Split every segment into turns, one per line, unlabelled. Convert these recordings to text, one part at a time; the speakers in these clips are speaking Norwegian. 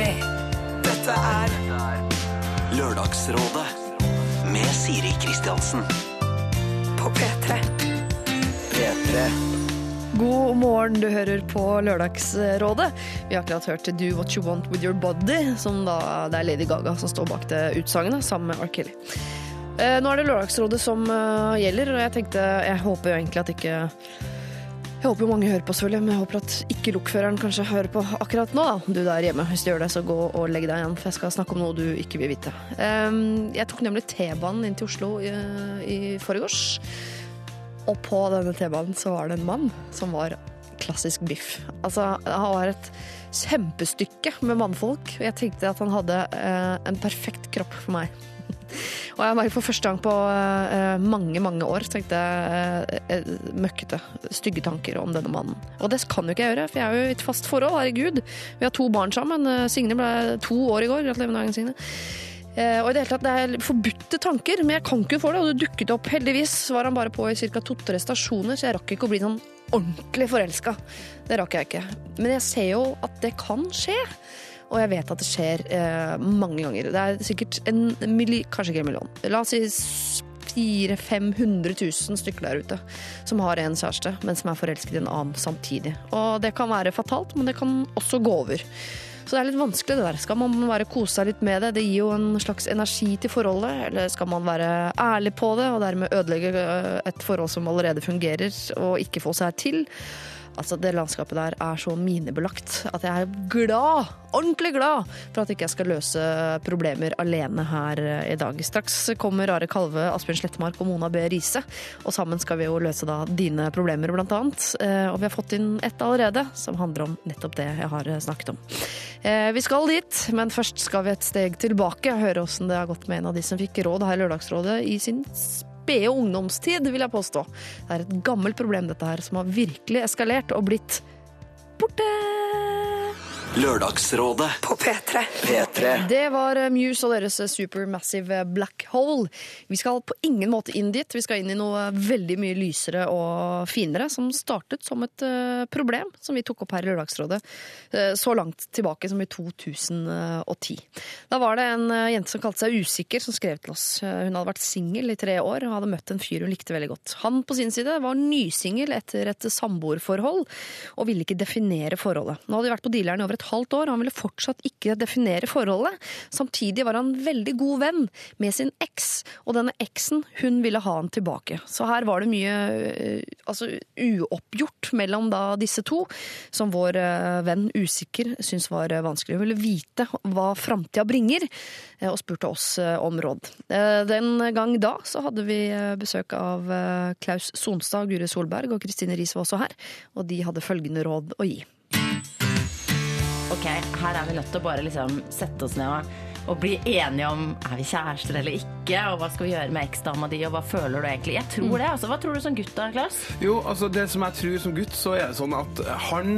P3. Dette er
Lørdagsrådet med Siri Kristiansen.
på P3.
P3.
God morgen, du hører på Lørdagsrådet. Vi har akkurat hørt Do What You Want With Your Body, som da det er Lady Gaga som står bak det utsagnet, sammen med R. Kelly. Eh, nå er det Lørdagsrådet som eh, gjelder, og jeg tenkte Jeg håper jo egentlig at ikke Jeg håper jo mange hører på, selvfølgelig, men jeg håper at ikke lokføreren kanskje hører på akkurat nå, da. Du der hjemme, hvis du gjør det, så gå og legg deg igjen, for jeg skal snakke om noe du ikke vil vite. Eh, jeg tok nemlig T-banen inn til Oslo i, i forgårs. Og på denne T-banen så var det en mann som var klassisk biff. Altså, han var et kjempestykke med mannfolk, og jeg tenkte at han hadde eh, en perfekt kropp for meg. og jeg merket for første gang på eh, mange, mange år tenkte jeg eh, eh, møkkete, stygge tanker om denne mannen. Og det kan jo ikke jeg gjøre, for jeg er jo i et fast forhold, herregud. Vi har to barn sammen. Signe ble to år i går. Gratulerer med dagen, Signe. Og i Det hele tatt, det er forbudte tanker, men jeg kan ikke få det. Og det dukket opp. Heldigvis var han bare på i ca. to-tre stasjoner, så jeg rakk ikke å bli sånn ordentlig forelska. Det rakk jeg ikke. Men jeg ser jo at det kan skje. Og jeg vet at det skjer eh, mange ganger. Det er sikkert en milli... Kanskje ikke en million. La oss si 400 500 000 stykker der ute som har en kjæreste, men som er forelsket i en annen samtidig. Og det kan være fatalt, men det kan også gå over. Så det er litt vanskelig det der. Skal man bare kose seg litt med det? Det gir jo en slags energi til forholdet. Eller skal man være ærlig på det og dermed ødelegge øh, et forhold som allerede fungerer, og ikke få seg til? Altså, Det landskapet der er så minebelagt at jeg er glad, ordentlig glad, for at ikke jeg skal løse problemer alene her øh, i dag. Straks kommer Are Kalve, Asbjørn Slettmark og Mona B. Riise, og sammen skal vi jo løse da dine problemer, blant annet. Eh, Og vi har fått inn ett allerede, som handler om nettopp det jeg har eh, snakket om. Eh, Vi skal dit, men først skal vi et steg tilbake og høre åssen det har gått med en av de som fikk råd her i Lørdagsrådet i sin spede ungdomstid, vil jeg påstå. Det er et gammelt problem, dette her, som har virkelig eskalert og blitt borte.
Lørdagsrådet
På P3.
P3.
Det var eh, Muse og deres Supermassive Black Hole. Vi skal på ingen måte inn dit. Vi skal inn i noe veldig mye lysere og finere, som startet som et eh, problem som vi tok opp her i Lørdagsrådet eh, så langt tilbake som i 2010. Da var det en eh, jente som kalte seg Usikker, som skrev til oss. Eh, Hun hadde vært singel i tre år og hadde møtt en fyr hun likte veldig godt. Han på sin side var nysingel etter et samboerforhold og ville ikke definere forholdet. Nå hadde de vært på dealeren i over et halvt år, og han ville fortsatt ikke definere forholdet. Samtidig var han veldig god venn med sin eks, og denne eksen, hun ville ha han tilbake. Så her var det mye eh, altså, uoppgjort mellom da disse to, som vår eh, venn Usikker syntes var eh, vanskelig. Hun ville vite hva framtida bringer, og spurte oss om råd. Den gang da så hadde vi besøk av Klaus Sonstad, Guri Solberg og Kristine Riis var også her, og de hadde følgende råd å gi.
Ok, her er vi nødt til å bare liksom sette oss ned og, og bli enige om er vi kjærester eller ikke, og hva skal vi gjøre med eksdama di, og hva føler du egentlig? Jeg tror det, altså. Hva tror du som gutt da, Klaus?
Jo, altså det som jeg tror som gutt, så er det sånn at han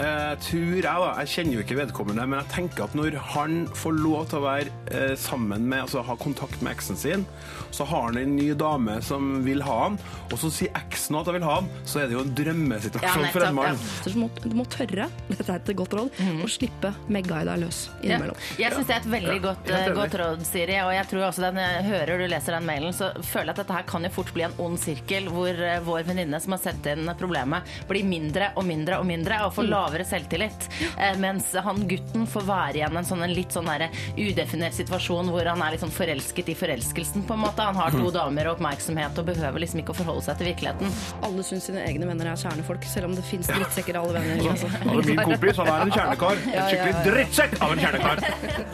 eh, tror jeg da, jeg kjenner jo ikke vedkommende, men jeg tenker at når han får lov til å være eh, sammen med, altså ha kontakt med eksen sin, så har han en ny dame som vil ha han, og så sier eksen at hun vil ha han, så er det jo en drømmesituasjon
Ja,
for en mann.
Så du må, du må tørre, dette er et godt råd, å slippe megga i løs innimellom.
Jeg syns det er et veldig godt,
helt
godt råd, Siri. Og jeg tror også den, jeg hører du leser den mailen, så føler jeg at dette her kan jo fort bli en ond sirkel, hvor eh, vår venninne som har sett inn problemet, blir mindre og mindre og mindre og får lavere selvtillit. Eh, mens han gutten får være igjen en sånn en litt sånn der udefinert situasjon hvor han er litt sånn forelsket i forelskelsen, på en måte. Han har to damer og oppmerksomhet og behøver liksom ikke å forholde seg til virkeligheten.
Alle syns sine egne venner er kjernefolk, selv om det fins drittsekker alle venner. Altså.
Altså, min kompis, han er en kjernekar. En skikkelig drittsekk av en kjernekar.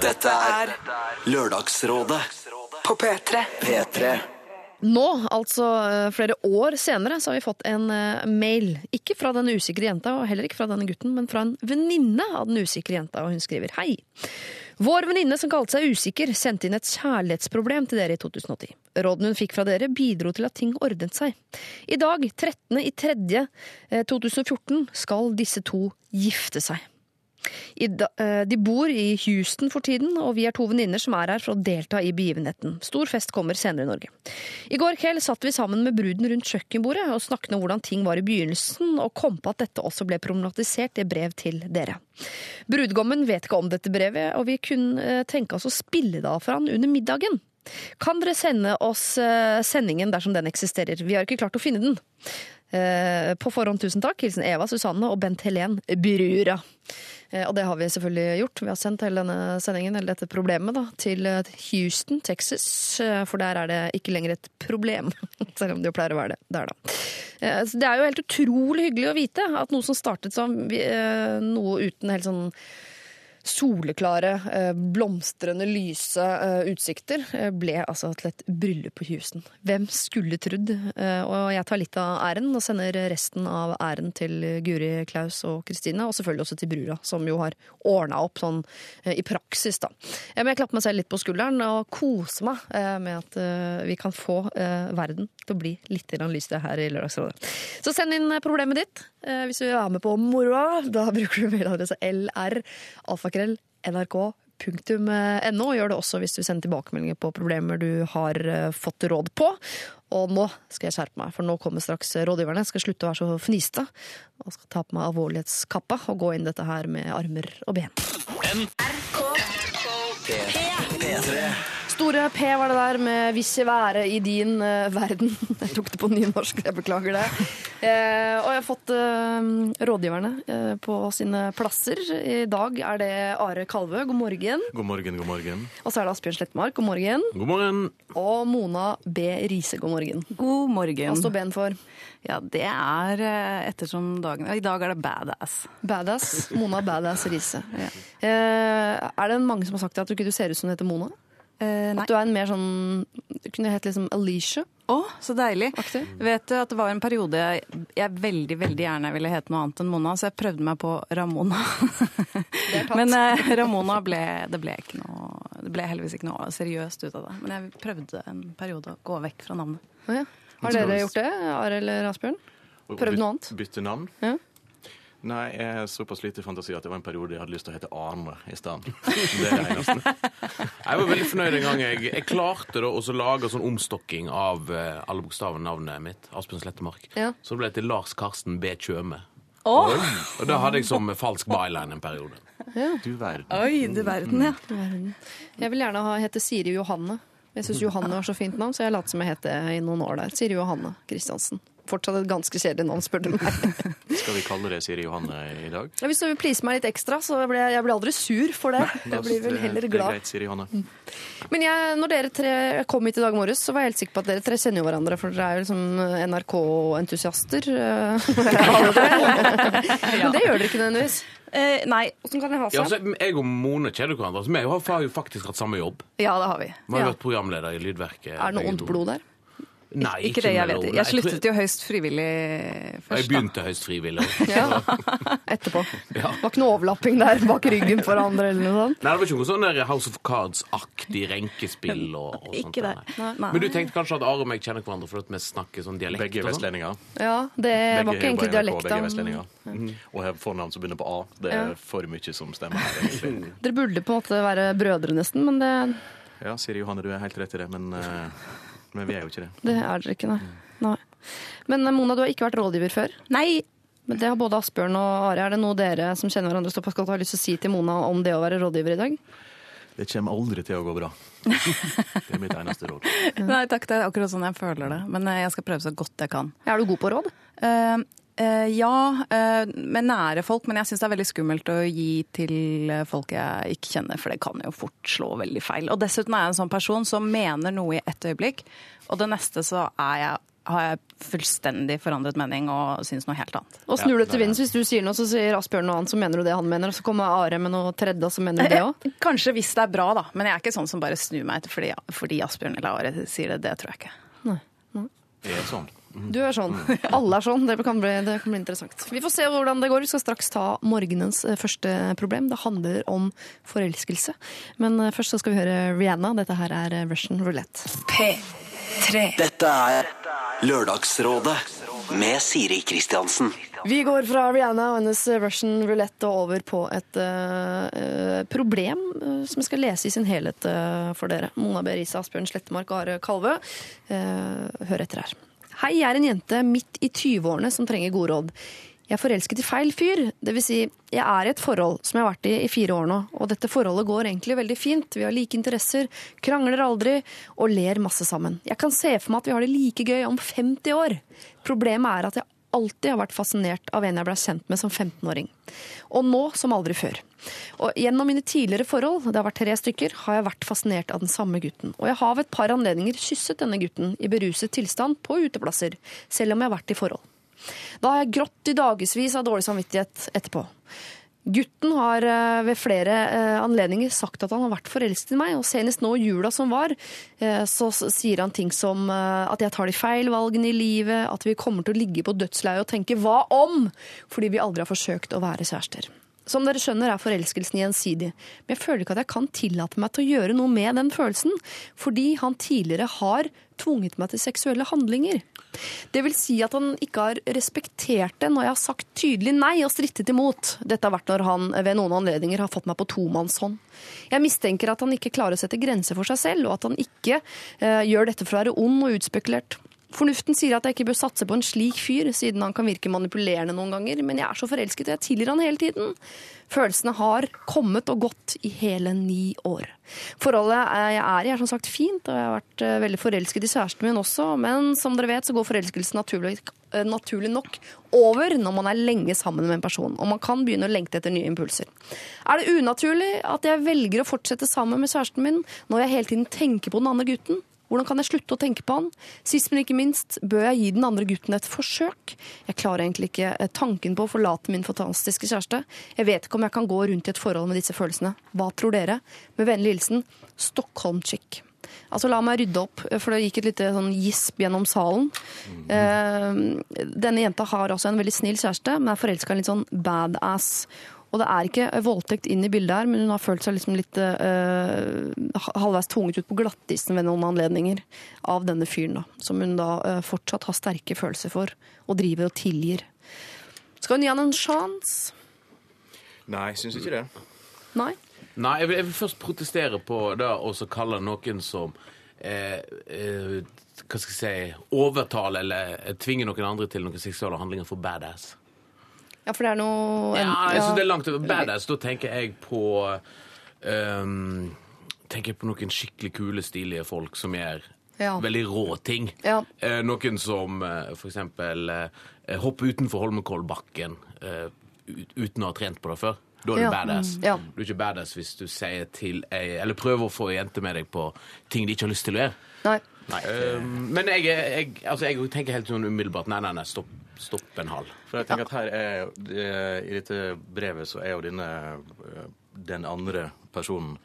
Dette er Lørdagsrådet
På P3.
P3.
Nå, altså eh, flere år senere, så har vi fått en eh, mail. Ikke fra den usikre jenta, og heller ikke fra denne gutten, men fra en venninne av den usikre jenta, og hun skriver hei. Vår venninne som kalte seg Usikker, sendte inn et kjærlighetsproblem til dere i 2010. Rådene hun fikk fra dere, bidro til at ting ordnet seg. I dag, 13. i 3. eh, 2014, skal disse to gifte seg. Eh, de bor i Houston for tiden, og vi er to venninner som er her for å delta i begivenheten. Stor fest kommer senere i Norge. I går kveld satt vi sammen med bruden rundt kjøkkenbordet og snakket om hvordan ting var i begynnelsen, og kom på at dette også ble problematisert i brev til dere. Brudgommen vet ikke om dette brevet, og vi kunne eh, tenke oss å spille det av for han under middagen. Kan dere sende oss eh, sendingen dersom den eksisterer? Vi har ikke klart å finne den. På forhånd tusen takk. Hilsen Eva, Susanne og Bent Helen Brura. Eh, Og det har vi selvfølgelig gjort. Vi har sendt hele denne sendingen, eller dette problemet, da, til eh, Houston, Texas. eh, For der er det ikke lenger et problem. Selv om det jo pleier å være det der, da. Det er jo helt utrolig hyggelig å vite at noe som startet som noe uten helt sånn soleklare, eh, blomstrende, lyse eh, utsikter eh, ble altså til et bryllup på Houston. Hvem skulle trodd? Og jeg tar litt av æren og sender resten av æren til Guri, Klaus og Kristine, og selvfølgelig også til brura, som jo har ordna opp sånn i praksis, da. Men jeg klapper meg selv litt på skulderen og koser meg med at vi kan få verden til å bli litt lysere her i Lørdagsrådet. Så send inn problemet ditt hvis du vil være med på moroa. Da bruker du mailadresse lr alfakrøll nrk.no. Gjør det også hvis du sender tilbakemeldinger på problemer du har eh, fått råd på. Og nå skal jeg skjerpe meg, for nå kommer straks rådgiverne. Jeg skal slutte å være så fniste og skal ta på meg alvorlighetskappa og gå inn dette her med armer og ben.
P3.
Store P var det der med 'Hvis jeg være i din uh, verden'. Jeg tok det på nynorsk, jeg beklager det. Eh, og jeg har fått eh, rådgiverne eh, på sine plasser. I dag er det Are Kalvø, god morgen.
God morgen, god morgen.
Og så er det Asbjørn Slettmark, god morgen.
God morgen.
Og Mona B. Riise, god morgen.
God morgen.
Hva står Ben for?
Ja, det er eh, ettersom dagen I dag er det badass.
Badass. Mona Badass Riise. Eh, er det mange som har sagt at du ikke ser ut som du heter Mona?
Eh.
At du er en mer sånn Du kunne hett liksom Alicia?
Å, så deilig.
Aktiv.
Vet du at det var en periode jeg, jeg veldig veldig gjerne ville hete noe annet enn Mona, så jeg prøvde meg på Ramona. Men eh, Ramona ble det ble ikke noe Det ble heldigvis ikke noe seriøst ut av det. Men jeg prøvde en periode å gå vekk fra navnet.
Oh, ja. Har dere gjort det, Arild eller Asbjørn? Prøvd noe annet?
Bytte navn?
Ja.
Nei, jeg er såpass lite fantasi at det var en periode jeg hadde lyst til å hete Arne i stedet. Det er det eneste. Jeg var veldig fornøyd en gang. Jeg, jeg klarte da å lage sånn omstokking av eh, alle bokstavene i navnet mitt. Asbjørn Slettemark.
Ja.
Så det ble til Lars Karsten B. Tjøme. Og da hadde jeg som falsk byline en periode.
Du verden.
Oi, du verden, ja.
Jeg vil gjerne ha, hete Siri Johanne. Jeg syns Johanne var så fint navn, så jeg lot som jeg het det i noen år der. Siri Johanne Kristiansen. Fortsatt et ganske kjedelig navn, spør du meg.
Skal vi kalle det Siri Johanne i dag?
Ja, Hvis du vil please meg litt ekstra, så blir jeg, jeg blir aldri sur for det. Jeg blir vel
Det-
heller
Det er greit, Siri Johanne.
Men jeg, når dere tre kom hit i dag morges, så var jeg helt sikker på at dere tre kjenner jo hverandre, for dere er jo liksom NRK-entusiaster. eh. Men det gjør dere ikke nødvendigvis.
Eh, nei,
Hvordan kan det ha
Ja,
seg?
altså, jeg og Mone kjenner hverandre. Altså, vi har jo faktisk hatt samme jobb.
ja, det har vi.
Vi har
Ja.
vært programleder i Lydverket.
Er det noe ondt blod der?
Nei,
Ikke det jeg vet. Jeg sluttet jo høyst frivillig først.
Jeg begynte høyst frivillig.
Ja. Etterpå.
Ja.
Det var ikke noe overlapping der bak ryggen for andre eller noe sånt?
Nei, det var ikke noe sånn House of Cards-aktig renkespill og, og sånt.
Ikke det.
nei.
Nei.
Men du tenkte kanskje at Are og meg kjenner hverandre fordi vi snakker sånn dialekt?
Begge er
sånn?
vestlendinger.
Ja, det var ikke egentlig
Begge
dialekta.
Begge er vestlendinger. Mhm. Og har fornavn som begynner på A. Det er
Ja.
for mye som stemmer her, egentlig.
Dere burde på en måte være brødre nesten, men det,
Ja, Siri Johanne, du er helt rett i det, men, eh, men vi er jo ikke det.
det er dere ikke, nei. nei. Men eh, Mona, du har ikke vært rådgiver før?
Nei,
Men det har både Asbjørn og Are. Er det noe dere som kjenner hverandre såpass godt har lyst til å si til Mona om det å være rådgiver i dag?
Det kommer aldri til å gå bra. Det er mitt eneste råd.
nei takk, det er akkurat sånn jeg føler det. Men eh, jeg skal prøve så godt jeg kan.
Er du god på råd?
Eh, ja, eh, med nære folk, men jeg syns det er veldig skummelt å gi til eh, folk jeg ikke kjenner, for det kan jo fort slå veldig feil. Og dessuten er jeg en sånn person som mener noe i ett øyeblikk, og det neste så er jeg, har jeg fullstendig forandret mening og syns noe helt annet.
Og snur det til vinds. Hvis du sier noe, så sier Asbjørn noe annet, så mener du det han mener. Og så kommer Are med noe tredje, og så mener du det òg.
Eh, Kanskje hvis det er bra, da, men jeg er ikke sånn som bare snur meg etter fordi, fordi Asbjørn eller Are sier det. Det tror jeg ikke.
Det er sånn.
Du er sånn. Alle er sånn. Det kan, bli, det kan bli interessant. Vi får se hvordan det går. Vi skal straks ta morgenens eh, første problem. Det handler om forelskelse. Men eh, først så skal vi høre Rihanna. Dette her er eh, Russian Roulette.
P3.
Dette er Lørdagsrådet med Siri Kristiansen.
Vi går fra Rihanna og hennes Russian roulette og over på et eh, problem uh, som jeg skal lese i sin helhet uh, for dere. Mona B. Riise, Asbjørn Slettemark og Are Kalvø. Eh, hør etter her. Hei, jeg er en jente midt i 20-årene som trenger gode råd. Jeg er forelsket i feil fyr. Vil si, jeg er i et forhold som jeg har vært i i fire år nå, og dette forholdet går egentlig veldig fint. Vi har like interesser, krangler aldri og ler masse sammen. Jeg kan se for meg at vi har det like gøy om 50 år. Problemet er at jeg alltid har vært fascinert av en jeg ble kjent med som 15-åring. Og nå som aldri før. Og Gjennom mine tidligere forhold, det har vært tre stykker, har jeg vært fascinert av den samme gutten. Og jeg har ved et par anledninger kysset denne gutten i beruset tilstand på uteplasser, selv om jeg har vært i forhold. Da har jeg grått i dagevis av dårlig samvittighet etterpå. Gutten har eh, ved flere eh, anledninger sagt at han har vært forelsket i meg, og senest nå i jula som var, eh, så sier han ting som at jeg tar de feil valgene i livet, at vi kommer til å ligge på dødsleiet og tenke 'hva om?' fordi vi aldri har forsøkt å være kjærester. Som dere skjønner er forelskelsen gjensidig, men jeg føler ikke at jeg kan tillate meg til å gjøre noe med den følelsen, fordi han tidligere har tvunget meg til seksuelle handlinger. Det vil si at han ikke har respektert det når jeg har sagt tydelig nei og strittet imot. Dette har vært når han ved noen anledninger har fått meg på tomannshånd. Jeg mistenker at han ikke klarer å sette grenser for seg selv, og at han ikke eh, gjør dette for å være ond og utspekulert. Fornuften sier at jeg ikke bør satse på en slik fyr, siden han kan virke manipulerende noen ganger, men jeg er så forelsket, og jeg tilgir han hele tiden. Følelsene har kommet og gått i hele ni år. Forholdet jeg er i er som sagt fint, og jeg har vært eh, veldig forelsket i kjæresten min også, men som dere vet så går forelskelsen naturlig, eh, naturlig nok over når man er lenge sammen med en person, og man kan begynne å lengte etter nye impulser. Er det unaturlig at jeg velger å fortsette sammen med kjæresten min når jeg hele tiden tenker på den andre gutten? Hvordan kan jeg slutte å tenke på han? Sist, men ikke minst, bør jeg gi den andre gutten et forsøk? Jeg klarer egentlig ikke eh, tanken på å forlate min fantastiske kjæreste. Jeg vet ikke om jeg kan gå rundt i et forhold med disse følelsene. Hva tror dere? Med vennlig hilsen Stockholm-chick. Altså, la meg rydde opp, for det gikk et lite sånn gisp gjennom salen. Eh, denne jenta har altså en veldig snill kjæreste, men er forelska i en litt sånn badass. Og det er ikke voldtekt inn i bildet her, men hun har følt seg liksom litt uh, halvveis tvunget ut på glattisen ved noen anledninger av denne fyren, da. Som hun da uh, fortsatt har sterke følelser for, og driver og tilgir. Skal hun gi han en sjanse?
Nei, syns ikke det.
Nei?
Nei, jeg vil, jeg vil først protestere på det å så kalle noen som eh, eh, hva skal jeg si, overtale eller tvinge noen andre til noen seksuelle handlinger for badass.
Ja, for det er noe
Ja, jeg
syns
det er langt over badass. Da tenker jeg på um, tenker jeg på noen skikkelig kule, stilige folk som gjør
Ja.
veldig rå ting.
Ja.
Eh, noen som eh, eksempel eh, hopper utenfor Holmenkollbakken eh, uten å ha trent på det før. Da er du
Ja.
badass.
Mm. Ja.
Du er ikke badass hvis du sier til ei Eller prøver å få ei jente med deg på ting de ikke har lyst til å gjøre.
Nei.
Eh, men jeg, jeg, altså, jeg tenker helt sånn umiddelbart Nei, nei, nei, stopp, stopp en hal.
For jeg tenker at her er I dette brevet så er jo denne eh, den andre personen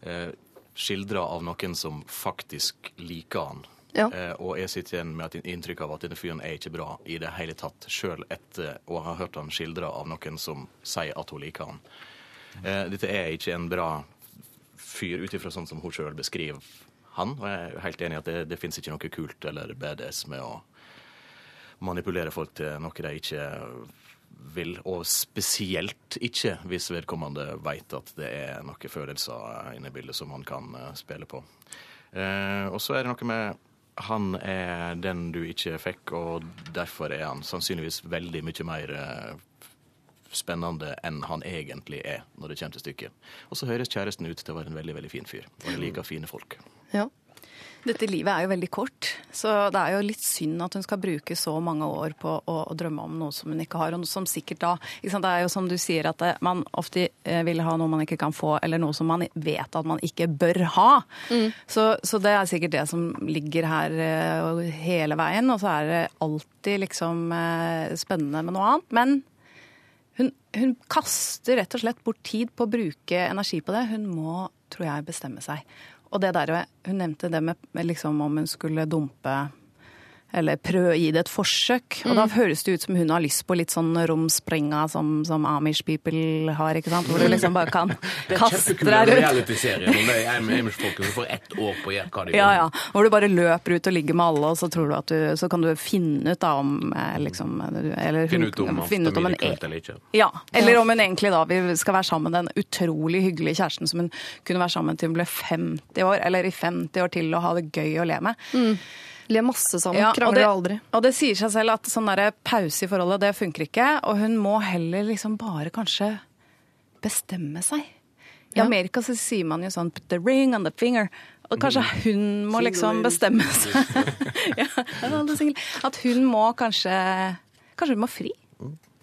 eh, skildra av noen som faktisk liker han.
Ja.
Eh, og jeg sitter igjen med et inntrykk av at denne fyren er ikke bra i det hele tatt, sjøl etter å ha hørt han skildra av noen som sier at hun liker han. Eh, dette er ikke en bra fyr ut ifra sånn som hun sjøl beskriver han. Og jeg er helt enig i at det, det fins ikke noe kult eller badass med å manipulere folk til noe de ikke vil, og spesielt ikke hvis vedkommende veit at det er noen følelser inne i bildet som han kan eh, spille på. Eh, og så er det noe med han er den du ikke fikk, og derfor er han sannsynligvis veldig mye mer eh, spennende enn han egentlig er når det kommer til stykket. Og så høres kjæresten ut til å være en veldig veldig fin fyr, og jeg liker fine folk.
Ja.
Dette livet er jo veldig kort, så det er jo litt synd at hun skal bruke så mange år på å, å drømme om noe som hun ikke har, og som sikkert da Det er jo som du sier, at det, man ofte eh, vil ha noe man ikke kan få, eller noe som man vet at man ikke bør ha. Så, så det er sikkert det som ligger her eh, hele veien, og så er det alltid liksom eh, spennende med noe annet. Men hun, hun kaster rett og slett bort tid på å bruke energi på det. Hun må, tror jeg, bestemme seg. Og det der, hun nevnte det med, liksom om hun skulle dumpe eller prøve å gi det et forsøk. Og da høres det ut som hun har lyst på litt sånn romsprenga som, som Amish people har, ikke sant? Hvor du liksom bare kan kaste deg rundt.
Det er kjempekult med Amish-folket som får ett år på å gjøre hva de vil.
Ja, ja. Hvor du bare løper ut og ligger med alle, og så, tror du at du, så kan du finne ut da om eh, liksom eller,
Finne ut om
finne ut om en
familiekult eller ikke.
ja, eller om hun egentlig da vi skal være sammen med den utrolig hyggelige kjæresten som hun kunne være sammen til hun ble 50 år, eller i 50 år til, og ha det gøy å le med.
Le masse sammen,
Ja, og,
krangler
det,
aldri.
og det sier seg selv at sånn der pause i forholdet, det funker ikke. Og hun må heller liksom bare kanskje bestemme seg. I
Ja.
Amerika så sier man jo sånn 'put the ring on the finger'. Og kanskje hun må liksom bestemme seg. ja. At hun må kanskje Kanskje hun må fri?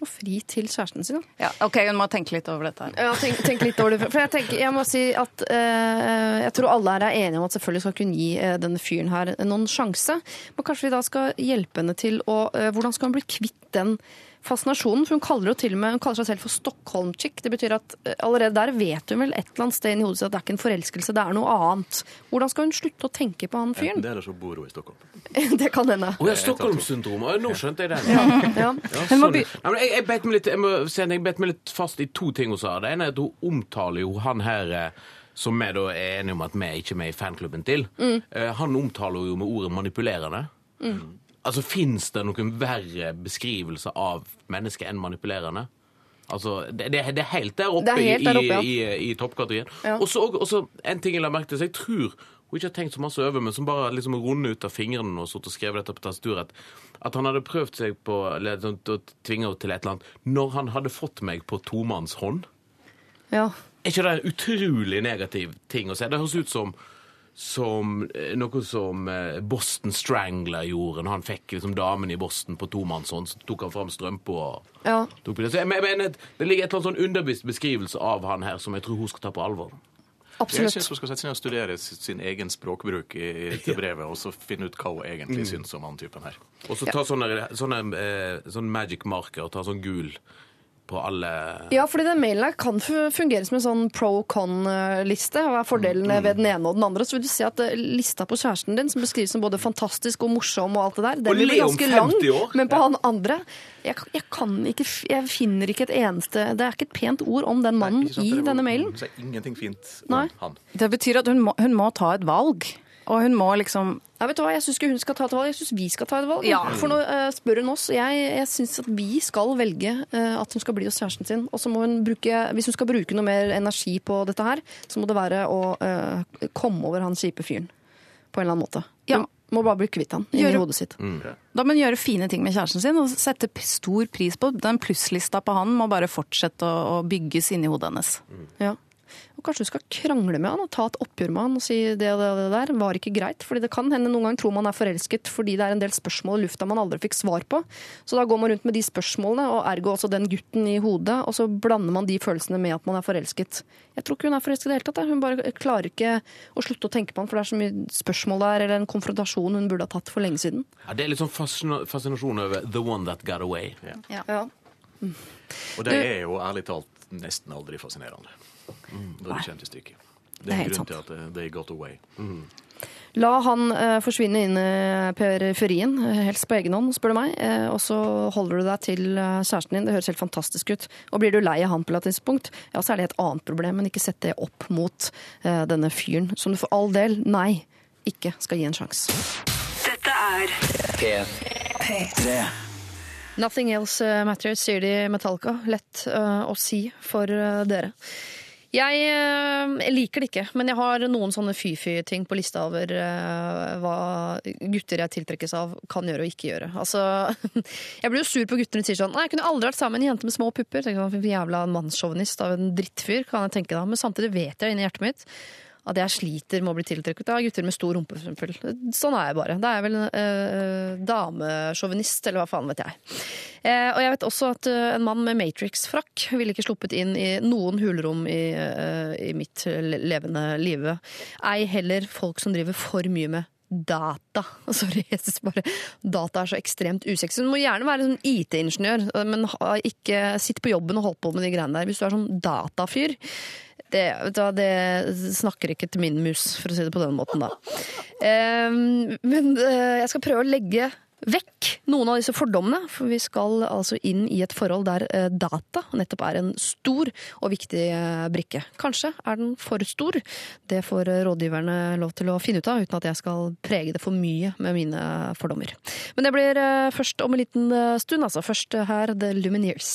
Og fri til kjæresten sin.
Ja, OK, hun må tenke litt over dette. her.
Ja, tenk, tenk litt over det. For jeg, tenker, jeg må si at eh, jeg tror alle her er enige om at selvfølgelig skal kunne gi eh, denne fyren her noen sjanse. Men kanskje vi da skal hjelpe henne til å eh, Hvordan skal hun bli kvitt den fascinasjonen? For hun kaller jo til og med Hun kaller seg selv for Stockholm-chick. Det betyr at eh, allerede der vet hun vel et eller annet sted inni hodet sitt at det er ikke en forelskelse, det er noe annet. Hvordan skal hun slutte å tenke på han fyren?
Det er det så bor hun i Stockholm.
Det kan hende.
Å ja, Stockholm-syndrom. Nå skjønte jeg det.
Ja.
Ja,
ja
Nei, jeg, jeg, bet meg litt, jeg må jeg bet meg litt fast i to ting hun sa. Det ene er at hun omtaler jo han her eh, som vi da er enige om at vi ikke er med i fanklubben til. Eh, Han omtaler jo med ordet manipulerende. Altså, Fins det noen verre beskrivelse av mennesket enn manipulerende? Altså, det, det, det er helt der oppe,
helt der oppe, ja.
i, i, i toppkategorien.
Ja.
Og så en ting jeg la merke til, så jeg tror hun ikke har tenkt så masse over, men som bare liksom rundet ut av fingrene og satt og skrev dette på tastaturet, at han hadde prøvd seg på sånn, å tvinge henne til et eller annet når han hadde fått meg på tomannshånd.
Ja.
Er ikke det en utrolig negativ ting å si? Det høres ut som som eh, noe som eh, Boston Strangler gjorde når han fikk liksom damen i Boston på tomannshånd. Så tok han fram strømpa og
ja.
tok på det. Så jeg mener, det ligger et eller annet sånn underbevisst beskrivelse av han her som jeg tror hun skal ta på alvor.
Jeg
Absolutt.
syns hun skal sette seg ned og studere sin egen språkbruk i, i, til brevet, og så finne ut hva hun egentlig syns om han typen her.
Og så ta sånne, sånne, eh, sånn magic marker og ta sånn gul på alle
Ja, fordi den mailen her kan fungere som en sånn pro-con-liste. Hva er fordelene ved den ene og den andre? Så vil du se at eh, lista på kjæresten din, som beskrives som både fantastisk og morsom og alt det der, den blir ganske lang. Men på han andre jeg, jeg kan ikke Jeg finner ikke et eneste Det er ikke et pent ord om den mannen
Nei, sant?
i denne mailen.
Det er ingenting fint
Nei.
om han.
Det betyr at hun må, hun må ta et valg. Og hun må liksom
Ja, vet du hva? Jeg syns ikke hun skal ta et valg, jeg syns vi skal ta et valg.
Ja.
For nå uh, spør hun oss. Jeg, jeg syns at vi skal velge uh, at hun skal bli hos kjæresten sin. Og så må hun bruke, hvis hun skal bruke noe mer energi på dette her, så må det være å uh, komme over han kjipe fyren. På en eller annen måte.
Ja.
Hun må bare bli kvitt han inni
Gjøre-
hodet sitt.
Da må hun gjøre fine ting med kjæresten sin og sette stor pris på Den plusslista på han må bare fortsette å, å bygges inni hodet hennes.
Ja. Kanskje du skal krangle med han og ta et oppgjør med han og si det og det, og det der var ikke greit. Fordi det kan hende noen ganger tror man er forelsket fordi det er en del spørsmål i lufta man aldri fikk svar på. Så da går man rundt med de spørsmålene, og ergo også den gutten i hodet, og så blander man de følelsene med at man er forelsket. Jeg tror ikke hun er forelsket i det hele tatt. Hun bare klarer ikke å slutte å tenke på han, for det er så mye spørsmål der, eller en konfrontasjon hun burde ha tatt for lenge siden.
ja, Det er litt sånn fascina- fascinasjon over the one that got away.
Ja.
Og det er jo ærlig talt nesten aldri fascinerende. Da det kommer til stykket. Det
Det er
er en
helt
grunn til at they got away.
La han eh, forsvinne inn i periferien, eh, helst på egen hånd, spør du meg. Eh, og så holder du deg til eh, kjæresten din. Det høres helt fantastisk ut. Og blir du lei av han på et tidspunkt, ja, så er det et annet problem. Men ikke sett det opp mot eh, denne fyren, som du for all del, nei, ikke skal gi en sjanse.
Dette er
P3.
Nothing else eh, matters, sier de i Metallica. Lett uh, å si for uh, dere. Jeg eh, liker det ikke, men jeg har noen sånne fy-fy-ting på lista over eh, hva gutter jeg tiltrekkes av, kan gjøre og ikke gjøre. Altså, jeg blir jo sur på gutter når de sier sånn Nei, jeg kunne aldri vært sammen med en jente med små pupper. Tenker sånn, Jævla mannssjåvinist av en drittfyr, kan jeg tenke da. Men samtidig vet jeg inni hjertet mitt at jeg sliter med å bli tiltrukket av gutter med stor rumpe. Sånn er jeg bare. Da er jeg vel eh, damesjåvinist, eller hva faen vet jeg. Eh, og jeg vet også at eh, en mann med Matrix-frakk ville ikke sluppet inn i noen hulrom i, eh, i mitt levende live. Ei heller folk som driver for mye med data. Sorry, Jesus, bare data er så ekstremt usexy. Du må gjerne være sånn IT-ingeniør, men ikke sitt på jobben og hold på med de greiene der. Hvis du er sånn datafyr, det, det snakker ikke til min mus, for å si det på den måten, da. Ehm, men eh, jeg skal prøve å legge vekk noen av disse fordommene, for vi skal altså inn i et forhold der eh, data nettopp er en stor og viktig eh, brikke. Kanskje er den for stor. Det får eh, rådgiverne lov til å finne ut av, uten at jeg skal prege det for mye med mine fordommer. Men det blir først om en liten stund, altså. Først her The Lumineers.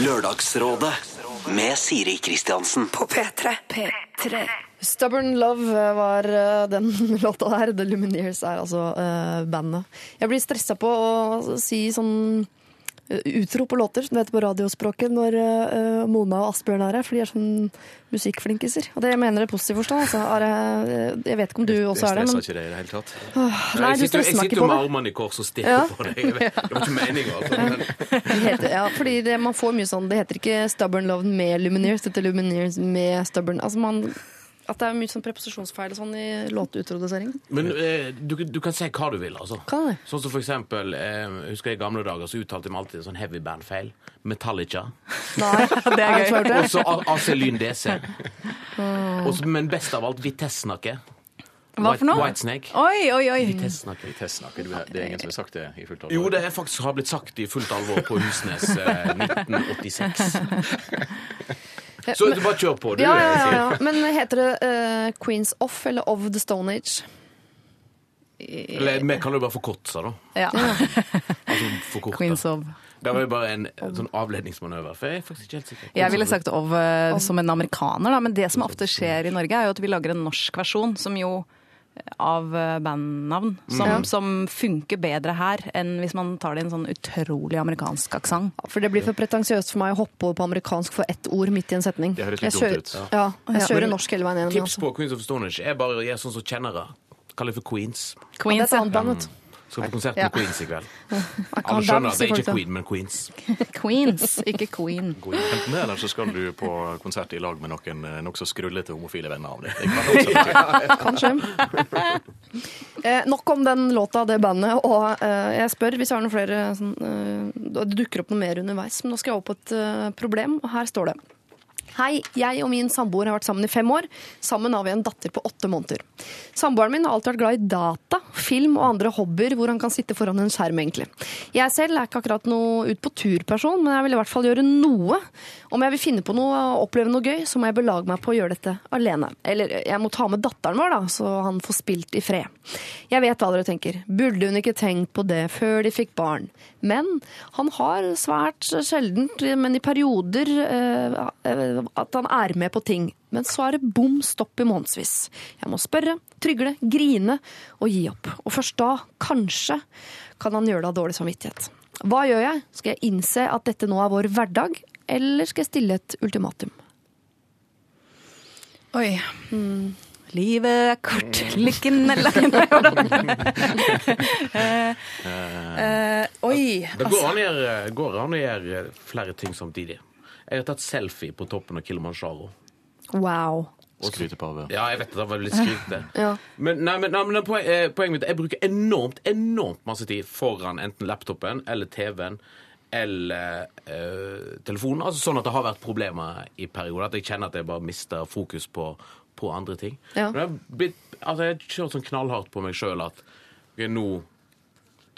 Lørdagsrådet med Siri Kristiansen.
På P3. P3.
Stubborn Love eh, var eh, den låta der. The Lumineers er altså eh, bandet. Jeg blir stressa på å si sånn eh, utro på låter, som det heter på radiospråket, når Mona og Asbjørn er her, for de er sånn musikkflinkiser. Og det jeg mener jeg i positiv forstand. Altså. Jeg, jeg vet ikke om du også er det,
stresser
stressa
ikke det i det hele tatt.
Nei,
jeg
meg
sitter, jeg
det. Jeg
sitter
jo
med armene i kors og stirrer
Ja.
på deg. Det var ikke meninga. Altså. men-
ja, fordi det, man får mye sånn Det heter ikke Stubborn Love med Lumineers, det heter Lumineers med Stubborn. Altså man, at det er mye sånn preposisjonsfeil sånn i låtutrodusering.
Men eh, du, du kan si hva du vil, altså.
Kan jeg?
Sånn som for eksempel, eh, husker jeg i gamle dager så uttalte de alltid en sånn heavy band-feil. Metallica.
Nei, det er gøy.
Og så A- AC Lyn DC. Og så- men best av alt Vitesse-snakke.
Hva for noe?
Whitesnake.
Oi, oi, oi.
Vitesse-snakke.
Det er ingen som har sagt det i fullt alvor?
Jo, det er faktisk har blitt sagt i fullt alvor på Husnes eh, 1986. Så bare kjør på, du.
Ja, ja, ja, ja. Men heter det uh, Queens Off eller Of the Stone Age?
Eller vi kan jo bare forkortelser, da.
Ja.
Altså forkorta.
Queens of.
Det var jo bare en, en sånn avledningsmanøver, for jeg er faktisk ikke helt sikker.
Jeg ville sagt Of uh, som en amerikaner, da, men det som ofte skjer i Norge, er jo at vi lager en norsk versjon som jo av eh, bandnavn, som,
mm.
som funker bedre her enn hvis man tar det i en sånn utrolig amerikansk aksent.
For det blir for pretensiøst for meg å hoppe over på amerikansk for ett ord midt i en setning.
Det høres litt
jeg kjører,
dumt ut.
Ja, jeg kjører
Men
norsk hele veien gjennom.
Tips
Altså.
på Queens of Stonehenge er bare å gjøre sånn som kjennere. Kaller det for Queens.
Ja, det er
Queens,
et annet band, vet du.
Skal på konsert
Ja.
med Queens i kveld. Alle skjønner at det er ikke. Queen, men Queens.
Queens, ikke Queen.
Enten det, eller så skal du på konsert i lag med noen eh, nokså skrullete homofile venner av deg.
Kanskje. Eh, nok om den låta, det bandet. Og eh, jeg spør hvis jeg har noen flere sånn, eh, Det dukker opp noe mer underveis, men nå skal jeg over på et problem, og her står det. Hei, jeg og min samboer har vært sammen i fem år. Sammen har vi en datter på åtte måneder. Samboeren min har alltid vært glad i data, film og andre hobbyer hvor han kan sitte foran en skjerm, egentlig. Jeg selv er ikke akkurat noe ut på tur-person, men jeg vil i hvert fall gjøre noe. Om jeg vil finne på noe og oppleve noe gøy, så må jeg belage meg på å gjøre dette alene. Eller jeg må ta med datteren vår, da, så han får spilt i fred. Jeg vet hva dere tenker. Burde hun ikke tenkt på det før de fikk barn? Men han har svært sjeldent, men i perioder, eh, at han er med på ting. Men så er det bom stopp i månedsvis. Jeg må spørre, trygle, grine og gi opp. Og først da, kanskje, kan han gjøre det av dårlig samvittighet. Hva gjør jeg? Skal jeg innse at dette nå er vår hverdag, eller skal jeg stille et ultimatum?
Oi. Livet er kort, lykken er lang Oi.
Det går an å gjøre, går an å gjøre flere ting samtidig. Jeg har tatt selfie på toppen av Kilimanjaro.
Wow.
Skrytepave.
Ja, jeg vet det Det var litt skrytete.
Ja.
Men, nei, men, nei, men poen- eh, poenget mitt er jeg bruker enormt, enormt masse tid foran enten laptopen eller TV-en eller øh, telefonen. Altså sånn at det har vært problemer i perioder. At jeg kjenner at jeg bare mister fokus på, på andre ting.
Ja.
Men jeg, har blitt, altså, jeg har kjørt sånn knallhardt på meg sjøl at okay, nå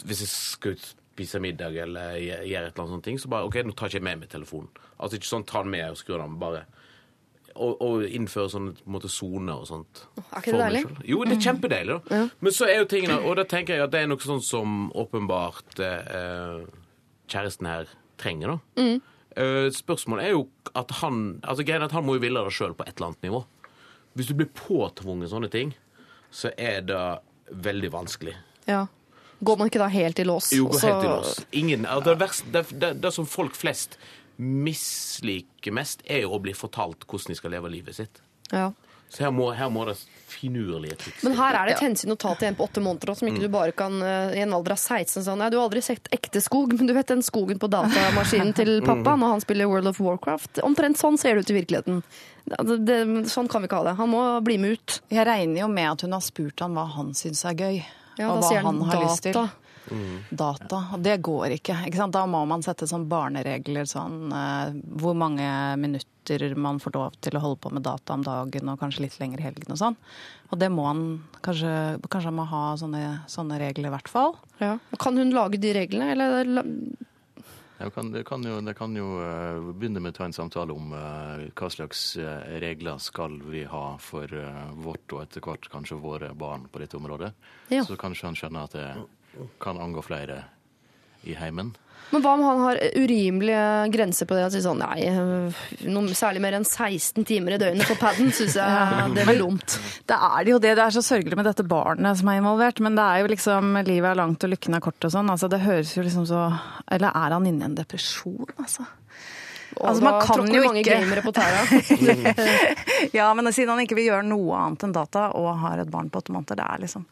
Hvis jeg skal ut spise middag eller gjøre et eller annet sånt så bare OK, nå tar ikke jeg med meg telefonen. Altså ikke sånn ta den med og skru den bare og, og innføre sånne måte, soner og sånt.
Er ikke det deilig?
Jo, det er kjempedeilig. da. Men så er jo tingene, og da tenker jeg at det er noe sånn som åpenbart eh, kjæresten her trenger. da. Eh, spørsmålet er jo at han altså at han må jo ville det sjøl på et eller annet nivå. Hvis du blir påtvunget sånne ting, så er det veldig vanskelig.
Ja. Går man ikke da helt i lås?
Jo, går
så-
helt i lås. Ingen, altså, det, verste, det, det, det som folk flest misliker mest, er jo å bli fortalt hvordan de skal leve livet sitt.
Ja.
Så her må, her må det finurlige triks
Men her er det et hensyn å ta til en på åtte måneder som ikke du bare kan eh, i en alder av 16 sånn Nei, du har aldri sett ekte skog, men du vet den skogen på datamaskinen til pappa når han spiller World of Warcraft. Omtrent sånn ser det ut i virkeligheten. Det, det, sånn kan vi ikke ha det. Han må bli med ut.
Jeg regner jo med at hun har spurt han hva han syns er gøy,
Ja,
og hva
han,
han har lyst til.
Data.
Og det går ikke. ikke sant? Da må man sette sånn barneregler, sånn eh, hvor mange minutter man får lov til å holde på med data om dagen, og kanskje litt lenger i helgen og sånn. Og det må han kanskje, kanskje han må ha sånne, sånne regler i hvert fall.
Ja. Og Kan hun lage de reglene, eller la-
kan, det kan jo, det kan jo eh, begynne med å ta en samtale om uh, hva slags eh, regler skal vi ha for vårt og etter hvert kanskje våre barn på dette området.
Ja.
Så kanskje han skjønner at det kan angå flere i heimen.
Men hva om han har urimelige grenser på det? At sånn, nei, noe særlig mer enn 16 timer i døgnet på paden syns jeg det blir dumt.
Det er det jo det. Det er så sørgelig med dette barnet som er involvert. Men det er jo liksom livet er langt og lykken er kort og sånn. Altså, det høres jo liksom så Eller er han inne i en depresjon, altså?
Og
Altså,
da
man kan jo
mange
ikke-
gamere på tæra.
Ja, men siden han ikke vil gjøre noe annet enn data og har et barn på åtte måneder, det er liksom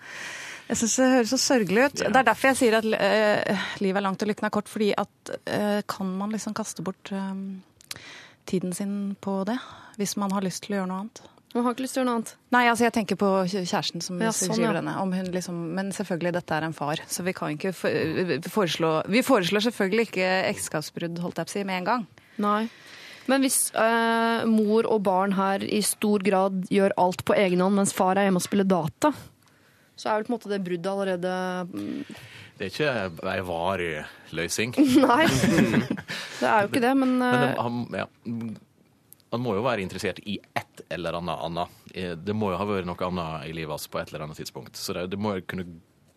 Jeg syns det høres så sørgelig ut. Det er derfor jeg sier at uh, livet er langt og lykken er kort, fordi at uh, kan man liksom kaste bort uh, tiden sin på det? Hvis man har lyst til å gjøre noe annet?
Man har ikke lyst til å gjøre noe annet.
Nei, altså jeg tenker på kjæresten som
Ja, sånn,
skriver
ja.
denne. Om hun liksom, men selvfølgelig, dette er en far, så vi kan ikke foreslå Vi foreslår selvfølgelig ikke ekteskapsbrudd, holdt jeg på å si, med en gang.
Nei. Men hvis eh, mor og barn her i stor grad gjør alt på egen hånd, mens far er hjemme og spiller data, så er vel på en måte det bruddet allerede mm,
Det er ikke ei varig løsning.
Nei, det er jo ikke det, men,
Men det,
eh,
han, ja, han må jo være interessert i ett eller annet annet. Eh, Det må jo ha vært noe annet i livet hans på et eller annet tidspunkt. Så det, det må jo kunne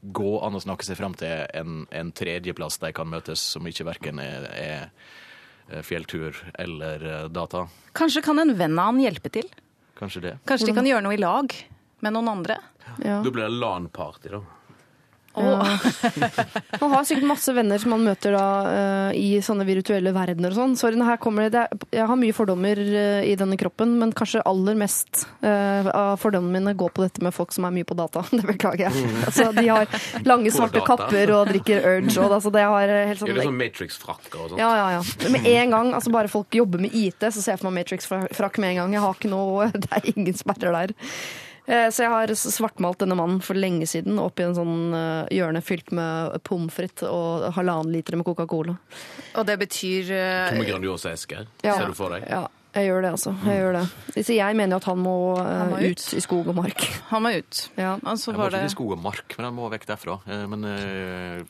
gå an å snakke seg frem til en, en tredjeplass de kan møtes, som ikke verken er, er fjelltur eller eh, data.
Kanskje kan en venn av han hjelpe til?
Kanskje det.
Kanskje de kan gjøre noe i lag med noen andre?
ja.
Da blir det LAN-party, da.
Han har sikkert masse venner som han møter da eh, i sånne virtuelle verdener og sånn. Sorry, her kommer det, det er, Jeg har mye fordommer eh, i denne kroppen, men kanskje aller mest eh, av fordommene mine går på dette med folk som er mye på data. Det beklager jeg. Altså, de har lange, svarte
data.
kapper og drikker Urge. Og, altså, det har helt sånn,
Er det sånn Matrix-frakker og sånt?
ja, ja, ja. Med en gang, altså bare folk jobber med IT, så ser jeg for meg Matrix-frakk med en gang. Jeg har ikke noe, Det er ingen sperrer der. Eh, Så jeg har svartmalt denne mannen for lenge siden opp i en sånn eh, hjørne fylt med pommes frites og halvannen liter med Coca-Cola.
Og det betyr eh,
Tomme Grandiosa-esker,
Ja.
ser du for deg?
Ja, jeg gjør det, altså. Jeg gjør det. Så jeg mener jo at han må, eh,
Han må
ut.
ut.
i skog og mark.
Han må ut.
Ja.
Altså, så
Jeg må ikke
det
i skog og mark, men han må vekk derfra. Eh, Men eh,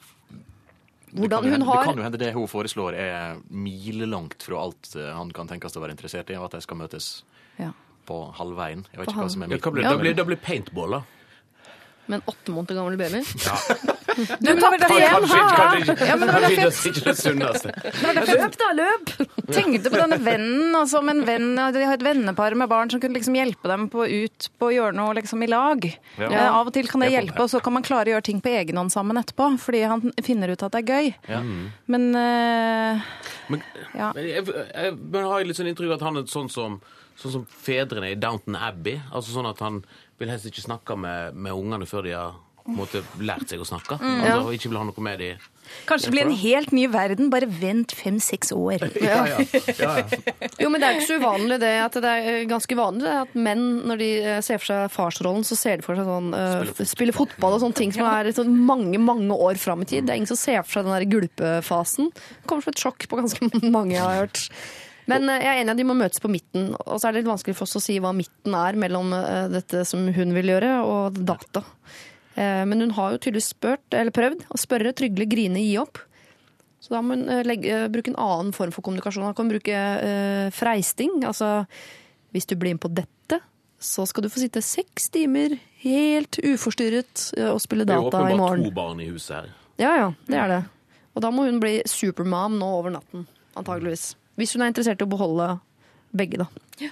det kan, hende,
har-
det kan jo hende det hun foreslår er milelangt fra alt eh, han kan tenkes å være interessert i, og at de skal møtes
ja.
På halvveien. Jeg vet
På
ikke hva som er
Ja,
Ja.
det? blir, det blir paintball, da.
Med en åtte måneder gammel baby.
Du tapte igjen!
Kanskje, kanskje,
Ja, men det var derfor
sunneste.
Løp, da! Løp!
tenkte på denne vennen, altså en venn, de har et vennepar med barn som kunne liksom hjelpe dem på, ut på å gjøre noe liksom i lag.
Ja.
Eh, av og til kan det hjelpe, og så kan man klare å gjøre ting på egen hånd sammen etterpå, fordi han finner ut at det er gøy.
Ja.
Men eh,
Men,
Ja.
men jeg, jeg, men har jeg litt sånn inntrykk av at han er sånn som, sånn som fedrene i Downton Abbey. Altså sånn at han vil helst ikke snakke med, med ungene før de har måtte lært seg å snakke. Altså, ikke vil ha noe med de
kanskje det blir en helt ny verden, bare vent fem-seks år.
ja, ja. Ja, ja.
Jo, men det er ikke så uvanlig det at det er ganske vanlig det at menn, når de eh, ser for seg farsrollen, så ser de for seg sånn uh, spille fotball og sånne ting som er sånn mange, mange år fram i tid. Det er ingen som ser for seg den der gulpefasen. Det kommer som et sjokk på ganske mange jeg har hørt. Men eh, jeg er enig i at de må møtes på midten, og så er det litt vanskelig for oss å si hva midten er mellom eh, dette som hun vil gjøre, og data. Eh, Men hun har jo tydeligvis spurt, eller prøvd å spørre, trygle, grine, gi opp. Så da må hun legge, bruke en annen form for kommunikasjon. Han kan bruke freisting. Altså hvis du blir med på dette, så skal du få sitte seks timer helt uforstyrret og spille
data i morgen.
Det er
åpenbart to barn i huset her.
Ja, ja, det er det. Og da må hun bli supermam nå over natten, antageligvis. Hvis hun er interessert i å beholde begge, da.
Jeg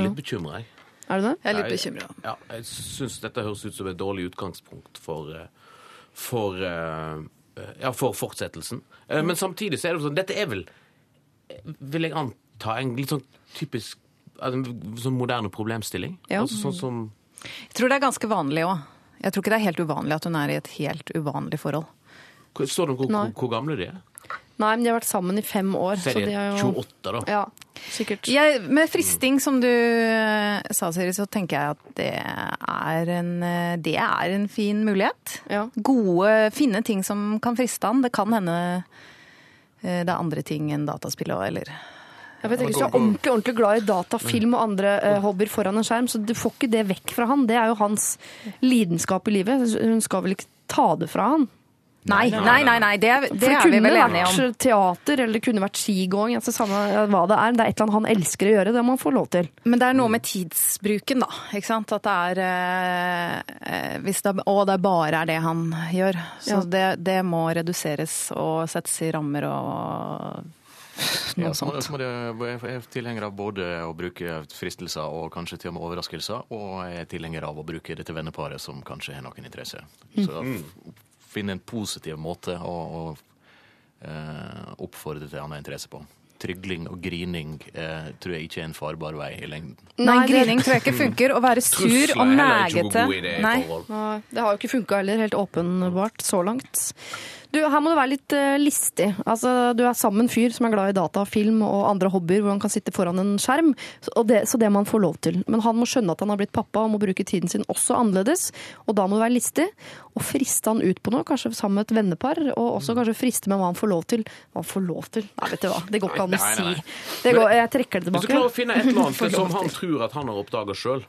er litt bekymra, jeg.
Er du det?
Jeg er litt bekymra.
Ja, jeg syns dette høres ut som et dårlig utgangspunkt for, eh, for, eh, ja, for fortsettelsen. Eh, Men samtidig så er det sånn Dette er vel, vil jeg anta, en litt sånn typisk altså, en sånn moderne problemstilling.
Ja.
Altså, sånn som
Jeg tror det er ganske vanlig òg. Jeg tror ikke det er helt uvanlig at hun er i et helt uvanlig forhold.
Står det hvor, hvor, hvor gamle de er?
Nei, men de har vært sammen i fem år. så de
Serie
er jo...
28, da.
Ja, sikkert.
Jeg, med fristing, som du eh, sa, Siri, så tenker jeg at det er en, eh, det er en fin mulighet.
Ja.
Gode, finne ting som kan friste han. Det kan hende eh, det er andre ting enn dataspill òg, eller
Jeg vet ikke, Hvis du er ordentlig, ordentlig glad i data, film og andre uh, hobbyer foran en skjerm, så du får ikke det vekk fra han. Det er jo hans lidenskap i livet. Hun skal vel ikke ta det fra han?
Nei, nei, nei, nei det, det
det
er vi
kunne
vel enige om.
vært teater, eller det kunne vært skigåing. Altså, samme hva det er. Det er et eller annet han elsker å gjøre. Det må han få lov til.
Men det er noe med tidsbruken, da. Ikke sant? At det er eh, hvis det, Og det bare er det han gjør. Så
Ja.
det, det må reduseres og settes i rammer og noe
ja,
sånt.
så det, jeg er tilhenger av både å bruke fristelser og kanskje til og med overraskelser, og jeg er tilhenger av å bruke det til venneparet som kanskje har noen interesse. Så f- finne en positiv måte å, å eh, oppfordre til annen interesse på. Trygling og grining eh, tror jeg ikke er en farbar vei i lengden.
Nei, grining tror jeg ikke funker. Å være sur
Trusler
og
nægete.
negete. Nei,
Det har jo ikke funka heller, helt åpenbart så langt. Du, Her må du være litt uh, listig. Altså, Du er sammen fyr som er glad i data, film og andre hobbyer hvor han kan sitte foran en skjerm. Så, og det, så det må han få lov til. Men han må skjønne at han har blitt pappa og må bruke tiden sin også annerledes. Og da må du være listig og friste han ut på noe, kanskje sammen med et vennepar. Og også kanskje friste med hva han får lov til. Hva han får lov til? Nei, vet du hva. Det går ikke an å si. Det går, jeg trekker det
Hvis du
tilbake.
klarer å finne et eller annet som han tror at han har oppdaga sjøl,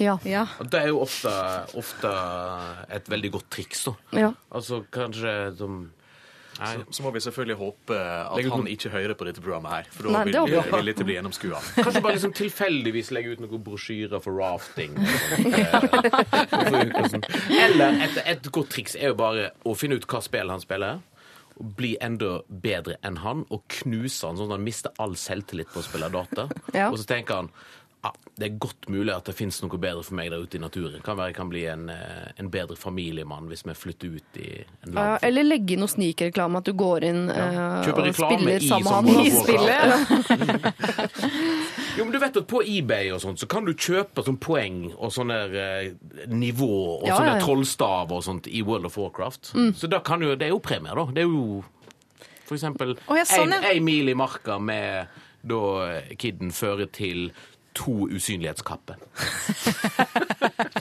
Ja.
Ja.
det er jo ofte, ofte et veldig godt triks. da.
Ja.
Altså kanskje som Nei.
Så, så må vi selvfølgelig håpe at han ikke hører på dette programmet her, for da vil,
det
vil dette bli gjennomskua.
Kanskje bare liksom tilfeldigvis legge ut noen brosjyrer for rafting. eller. Eh, Eller et, et godt triks er jo bare å finne ut hva spill han spiller. og Bli enda bedre enn han og knuse han sånn at han mister all selvtillit på å spille data.
Ja.
Og så tenker han ah, det er godt mulig at det fins noe bedre for meg der ute i naturen. Kan være jeg kan bli en, eh, en bedre familiemann hvis vi flytter ut i en
Ja,
land.
eller legge inn noe snikreklame, at du går inn ja.
Kjøper
og spiller sammen med han.
i spillet. Jo, men du vet at På eBay og sånt, så kan du kjøpe sånn poeng og sånne eh, nivå og
Ja,
sånne
ja, ja.
trollstaver og sånt i World of Warcraft. Så da kan du, det er jo premier, da. Det er jo for eksempel
Å, ja, sånn, ja.
mil i marka med da kiden kidden fører til to usynlighetskapper.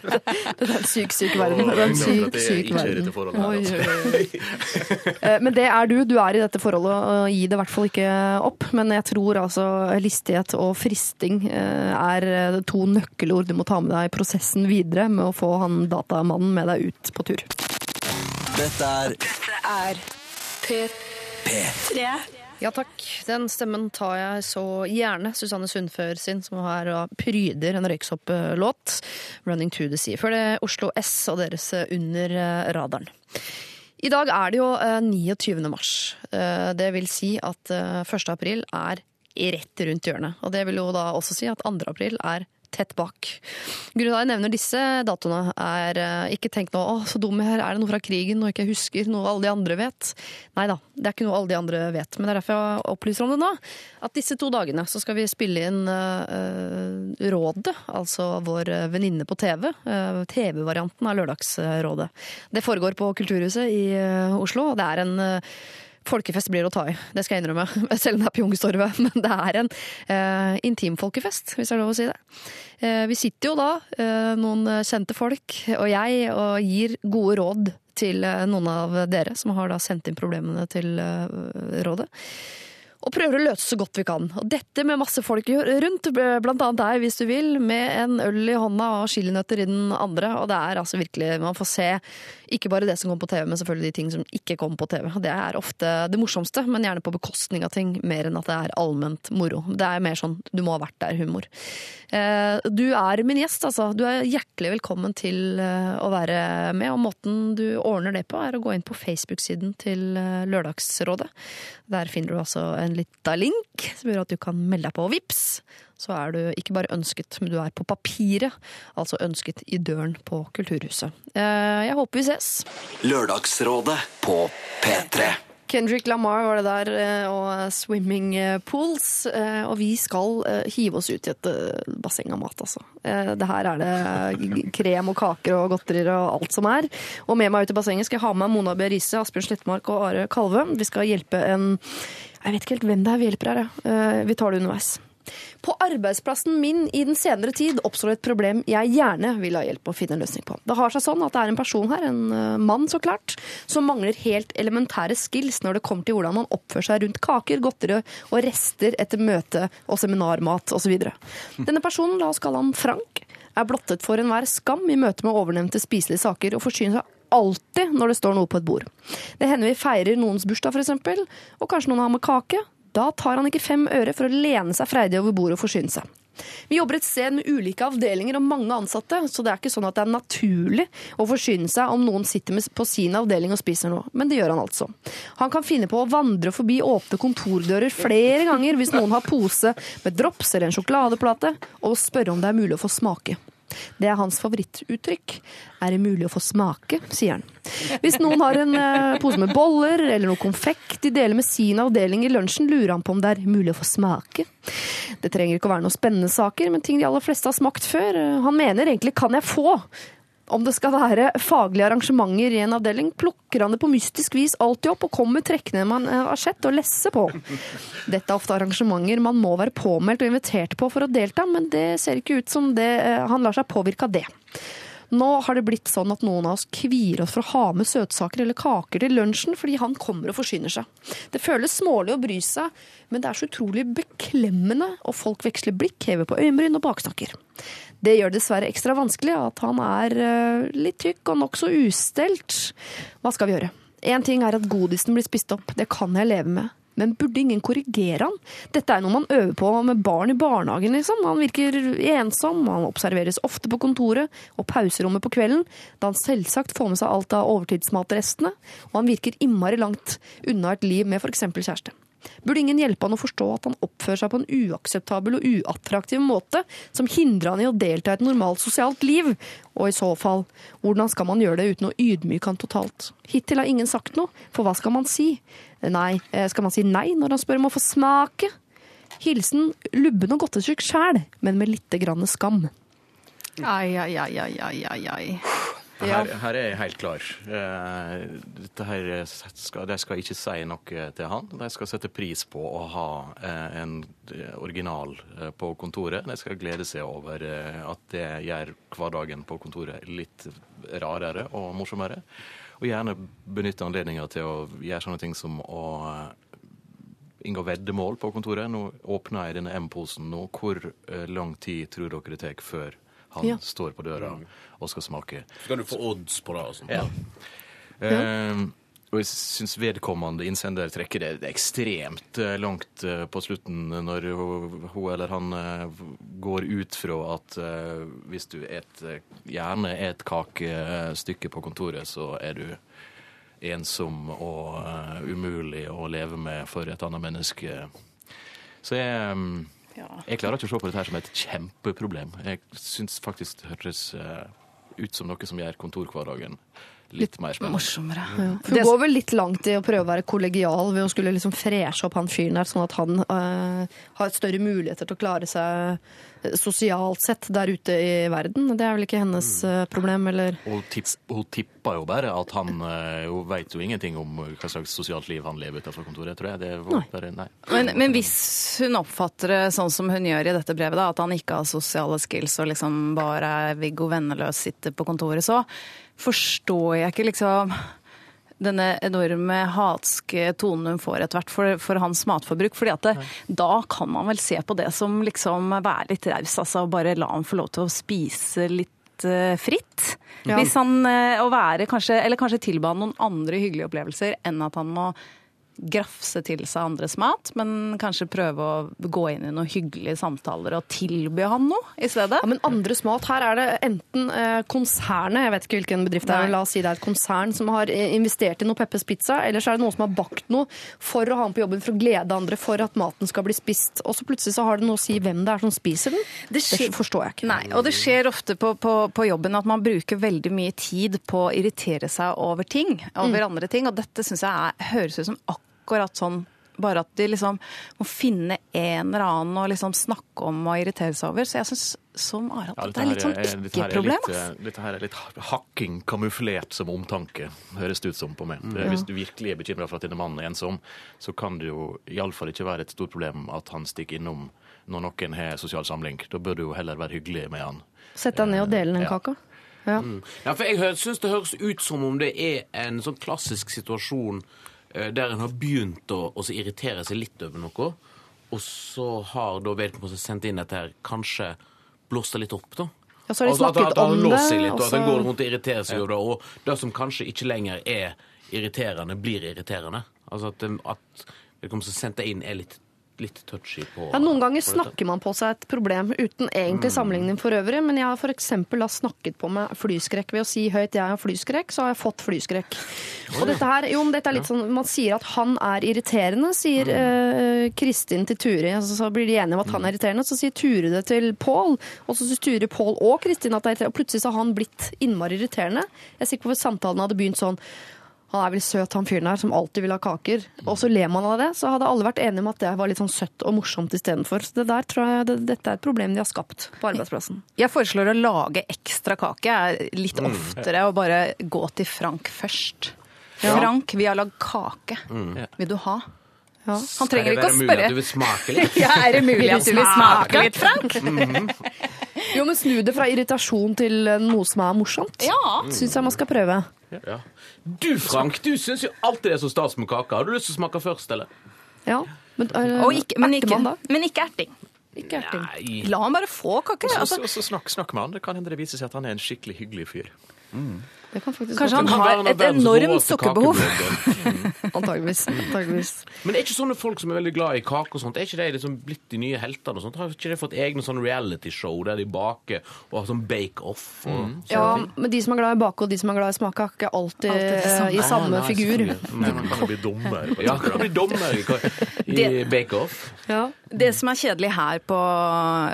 Det er en syk, syk verden. Det er en syk, syk verden.
dette
Oi,
altså.
oi, oi. Eh, Men det er du. Du er i dette forholdet, og gi det i hvert fall ikke opp. Men jeg tror altså listighet og fristing eh, er eh, to nøkkelord du må ta med deg i prosessen videre med å få han datamannen med deg ut på tur.
Dette er
er P3.
Ja takk, den stemmen tar jeg så gjerne. Susanne Sundfør sin, som her pryder en røyksopplåt. 'Running to the Sea'. Før det Oslo S og deres eh, Under eh, radaren. I dag er det jo eh, 29. mars. Eh, Det vil si at eh, 1. april er rett rundt hjørnet. Og det vil jo da også si at 2. april er tett bak. Grunnen til at jeg nevner disse datoene, er eh, ikke tenk nå å, så dum jeg er, er det noe fra krigen noe ikke husker, noe alle de andre vet? Nei da, det er ikke noe alle de andre vet, men det er derfor jeg opplyser om det nå. At disse to dagene så skal vi spille inn uh, Rådet, altså vår venninne på TV. Uh, TV-varianten av Lørdagsrådet. Det foregår på Kulturhuset i uh, Oslo. og Det er en Folkefest blir å ta i, det skal jeg innrømme. Selv om det er på Youngstorget. Men det er en intim folkefest, hvis det er lov å si det. Uh, vi sitter jo da, uh, noen kjente folk og jeg, og gir gode råd til noen av dere som har da sendt inn problemene til rådet. Og prøver å løse så godt vi kan. Og dette med masse folk rundt, blant annet deg hvis du vil, med en øl i hånda og chilinøtter i den andre. Og det er altså virkelig, man får se ikke bare det som kommer på TV, men selvfølgelig de ting som ikke kommer på TV. Det er ofte det morsomste, men gjerne på bekostning av ting, mer enn at det er allment moro. Det er mer sånn du må ha vært der-humor. Eh, Du er min gjest, altså. Du er hjertelig velkommen til eh, å være med. Og måten du ordner det på, er å gå inn på Facebook-siden til eh, Lørdagsrådet. Der finner du altså en lita link som gjør at du kan melde deg på Vips. Så er du ikke bare ønsket, men du er på papiret. Altså ønsket i døren på Kulturhuset. Eh, Jeg håper vi ses.
Lørdagsrådet på P3.
Kendrick Lamar var det der, eh, og swimming pools. eh, Og vi skal hive oss ut i et basseng av mat, altså. Eh, Det her er det krem og kaker og godterier og alt som er. Og med meg ut i bassenget skal jeg ha med meg Mona B. Riise, Asbjørn Slettmark og Are Kalve. Vi skal hjelpe en Jeg vet ikke helt hvem det er vi hjelper her, jeg. Vi tar det underveis. På arbeidsplassen min i den senere tid oppstår et problem jeg gjerne vil ha hjelp å finne en løsning på. Det har seg sånn at det er en person her, en eh, mann så klart, som mangler helt elementære skills når det kommer til hvordan man oppfører seg rundt kaker, godteri og rester etter møte og seminarmat osv. Denne personen, la oss kalle han Frank, er blottet for enhver skam i møte med ovennevnte spiselige saker, og forsyner seg alltid når det står noe på et bord. Det hender vi feirer noens bursdag, f.eks., og kanskje noen har med kake. Da tar han ikke fem øre for å lene seg freidig over bordet og forsyne seg. Vi jobber et sted med ulike avdelinger og mange ansatte, så det er ikke sånn at det er naturlig å forsyne seg om noen sitter på sin avdeling og spiser noe, men det gjør han altså. Han kan finne på å vandre forbi åpne kontordører flere ganger hvis noen har pose med drops eller en sjokoladeplate, og spørre om det er mulig å få smake. Det er hans favorittuttrykk. Er det mulig å få smake, sier han. Hvis noen har en eh, pose med boller eller noe konfekt de deler med sin avdeling i lunsjen, lurer han på om det er mulig å få smake. Det trenger ikke å være noen spennende saker, men ting de aller fleste har smakt før. Eh, Han mener egentlig 'kan jeg få'? Om det skal være faglige arrangementer i en avdeling, plukker han det på mystisk vis alltid opp og kommer trekkende med en asjett og lesser på. Dette er ofte arrangementer man må være påmeldt og invitert på for å delta, men det ser ikke ut som det, eh, han lar seg påvirke av det. Nå har det blitt sånn at noen av oss kvier oss for å ha med søtsaker eller kaker til lunsjen fordi han kommer og forsyner seg. Det føles smålig å bry seg, men det er så utrolig beklemmende, og folk veksler blikk, hever på øyenbryn og baksnakker. Det gjør det dessverre ekstra vanskelig at han er eh, litt tykk og nokså ustelt. Hva skal vi gjøre? Én ting er at godisen blir spist opp, det kan jeg leve med. Men burde ingen korrigere han? Dette er noe man øver på med barn i barnehagen, liksom. Han virker ensom, han observeres ofte på kontoret og pauserommet på kvelden, da han selvsagt får med seg alt av overtidsmatrestene, og han virker innmari langt unna et liv med f.eks. kjæreste. Burde ingen hjelpe han å forstå at han oppfører seg på en uakseptabel og uattraktiv måte, som hindrer han i å delta i et normalt sosialt liv? Og i så fall, hvordan skal man gjøre det uten å ydmyke han totalt? Hittil har ingen sagt noe, for hva skal man si? Nei, eh, skal man si nei når han spør om å få smake? Hilsen lubben og godtesyk sjæl, men med lite grann skam.
Ai, ai, ai, ai, ai, ai.
Her, her er jeg helt klar. Eh, dette her skal, de skal ikke si noe til han. De skal sette pris på å ha eh, en original eh, på kontoret. De skal glede seg over at det gjør hverdagen på kontoret litt rarere og morsommere. Og gjerne benytte anledninga til å gjøre sånne ting som å inngå veddemål på kontoret. Nå åpner jeg denne M-posen nå. Hvor lang tid tror dere det tar før han
Ja.
står på døra og skal smake?
Så kan du få odds på det og sånt?
Ja. Eh, og jeg syns vedkommende innsender trekker det ekstremt eh, langt eh, på slutten når hun eller han går ut fra at hvis du et, gjerne et kakestykke på kontoret, så er du ensom og umulig å leve med for et annet menneske. Så jeg, mm, jeg klarer ikke å se på dette som et kjempeproblem. Jeg syns faktisk det høres eh, ut som noe som gjør kontorhverdagen litt mer spennende.
Morsommere.
For Hun går vel litt langt i å prøve å være kollegial ved å skulle liksom freshe opp han fyren der, sånn at han øh, har større muligheter til å klare seg eh, sosialt sett der ute i verden. Det er vel ikke hennes øh, problem, eller
Hun, tipp, hun tippa jo bare at han øh, Hun veit jo ingenting om hva slags sosialt liv han lever utenfor kontoret, tror jeg. Det var bare, nei.
Men, men hvis hun oppfatter det sånn som hun gjør i dette brevet, da, at han ikke har sosiale skills og liksom bare er Viggo venneløs sitter på kontoret, så forstår jeg ikke liksom denne enorme hatske tonen hun får etter hvert for, for hans matforbruk. fordi at det, da kan man vel se på det som liksom være litt raus, altså bare la han få lov til å spise litt eh, fritt.
Ja.
Hvis han, eh, å være kanskje, eller kanskje tilba noen andre hyggelige opplevelser enn at han må grafse til seg andres mat, men kanskje prøve å gå inn i noen hyggelige samtaler og tilby han noe i stedet.
Ja, men andres mat, her er det enten eh, konsernet, jeg vet ikke hvilken bedrift det er, la oss si det er et konsern som har eh, investert i noe Peppers Pizza, eller så er det noen som har bakt noe for å ha den på jobben for å glede andre for at maten skal bli spist. Og så plutselig så har det noe å si hvem det er som spiser den. Det,
skjer-
forstår jeg ikke.
Nei, og det skjer ofte på, på, på jobben at man bruker veldig mye tid på å irritere seg over ting, over andre ting, og dette syns jeg er, høres ut som akkurat akkurat sånn. Bare at de liksom må finne en eller annen å liksom snakke om og irritere seg over. Så jeg syns som Arald
Ja,
at det er litt sånn ikke-problem. Dette,
eh, Dette her er litt hakking kamuflert som omtanke, høres det ut som på meg.
Mm.
Hvis du virkelig er bekymra for at denne mannen er ensom, så kan det jo iallfall ikke være et stort problem at han stikker innom når noen har sosial samling. Da bør du jo heller være hyggelig med han.
Sett deg ned og dele den
Ja.
kaka. Ja.
Ja, for jeg syns det høres ut som om det er en sånn klassisk situasjon eh, der en har begynt å, å irritere seg litt over noe, og så har da vedkommende sendt inn dette her, kanskje blåst det litt opp, da.
Ja, så har de
Altså at- at, at
om det,
seg litt, og
og
at han går rundt og irriterer seg over det, og det som kanskje ikke lenger er irriterende, blir irriterende. Altså at, um, at vedkommende som sendte inn, er litt, litt touchy på
Ja, noen ganger snakker man på seg et problem uten egentlig sammenligning for øvrig, men jeg har f.eks. snakket på meg flyskrekk ved å si høyt 'jeg har flyskrekk', så har jeg fått flyskrekk. Og dette her, jo, dette er litt sånn, Man sier at han er irriterende, sier eh, Kristin til Turi. Altså, så blir de enige om at han er irriterende, så sier Ture det til Pål. Og så syns Ture, Pål og Kristin at det er irriterende. Og plutselig så har han blitt innmari irriterende. Jeg er sikker på at samtalen hadde begynt sånn han er vel søt, han fyren her, som alltid vil ha kaker. Og så ler man av det. Så hadde alle vært enige om at det var litt sånn søtt og morsomt istedenfor. Så det der tror jeg det, dette er et problem de har skapt på arbeidsplassen.
Jeg foreslår å lage ekstra kake litt
Mm.
oftere og bare gå til Frank først. Frank, vi har lagd kake. Vil du ha?
Ja.
Han trenger ikke å
spørre. Er det mulig at du vil smake litt?
Ja, er det mulig at du vil smake litt, Frank?
Jo, men snu det fra irritasjon til noe som er morsomt.
Ja.
Syns jeg man skal prøve.
Ja. Du, Frank, du syns jo alltid det er så stas med kake. Har du lyst til å smake først, eller?
Ja. Men,
Og ikke, men, ikke, men ikke erting.
Ikke erting.
Nei.
La han bare få kake.
Og
Altså,
så, så snakk, snakk med han. Det kan hende det viser seg at han er en skikkelig hyggelig fyr.
Det kan faktisk
Kanskje han har et enormt sukkerbehov.
Antageligvis. Antageligvis.
Men er ikke sånne folk som er veldig glad i kake og sånt, er ikke de liksom blitt de nye heltene og sånt? Har ikke de fått egne sånn reality-show der de baker og har sånn bake-off Mm.
Ja,
ting?
men de som er glad i bake og de som er glad i smake, har ikke alltid,
Alltid
i samme
nei,
figur.
Nei, man kan bli dommer.
Ja,
det.
kan bli dommer i, i bake-off.
Ja.
Det som er kjedelig her på,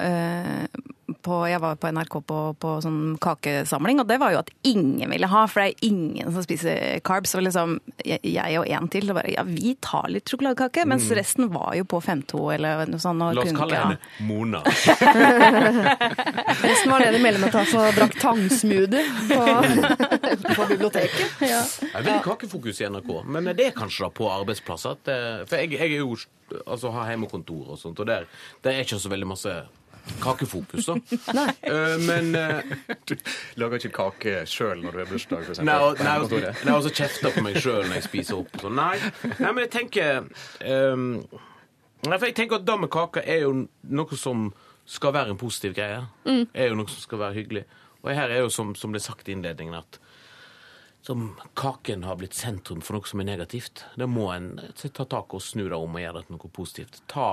eh, på Jeg var på NRK på, på sånn kakesamling, og det var jo at ingen ville ha, for det er ingen som spiser carbs. Og liksom jeg, jeg og en til, så bare Ja, vi tar litt sjokoladekake, mens resten var jo på 5-2 eller noe sånt. Og
La oss
kunne
kalle henne Mona.
Resten var nede i mellometasjen og drakk tangsmoothie på, på biblioteket. Ja.
Det er veldig kakefokus i NRK, men det er kanskje da på arbeidsplasser. For jeg, jeg er jo altså har hjemmekontor og sånt, og der, der er ikke så veldig masse kakefokus, da. Uh, men uh,
Du lager ikke kake sjøl når du har bursdag, eksempel.
Nei, og, nei, og, nei, og så kjefter på meg sjøl når jeg spiser opp. og Sånn. Nei. nei, men jeg tenker um, nei, for Jeg tenker at det med kake er jo noe som skal være en positiv greie. Er jo noe som skal være hyggelig. Og her er jo som, som det er sagt i innledningen, at som kaken har blitt sentrum for noe som er negativt. Det må en ta tak og snu det om og gjøre det til noe positivt. Ta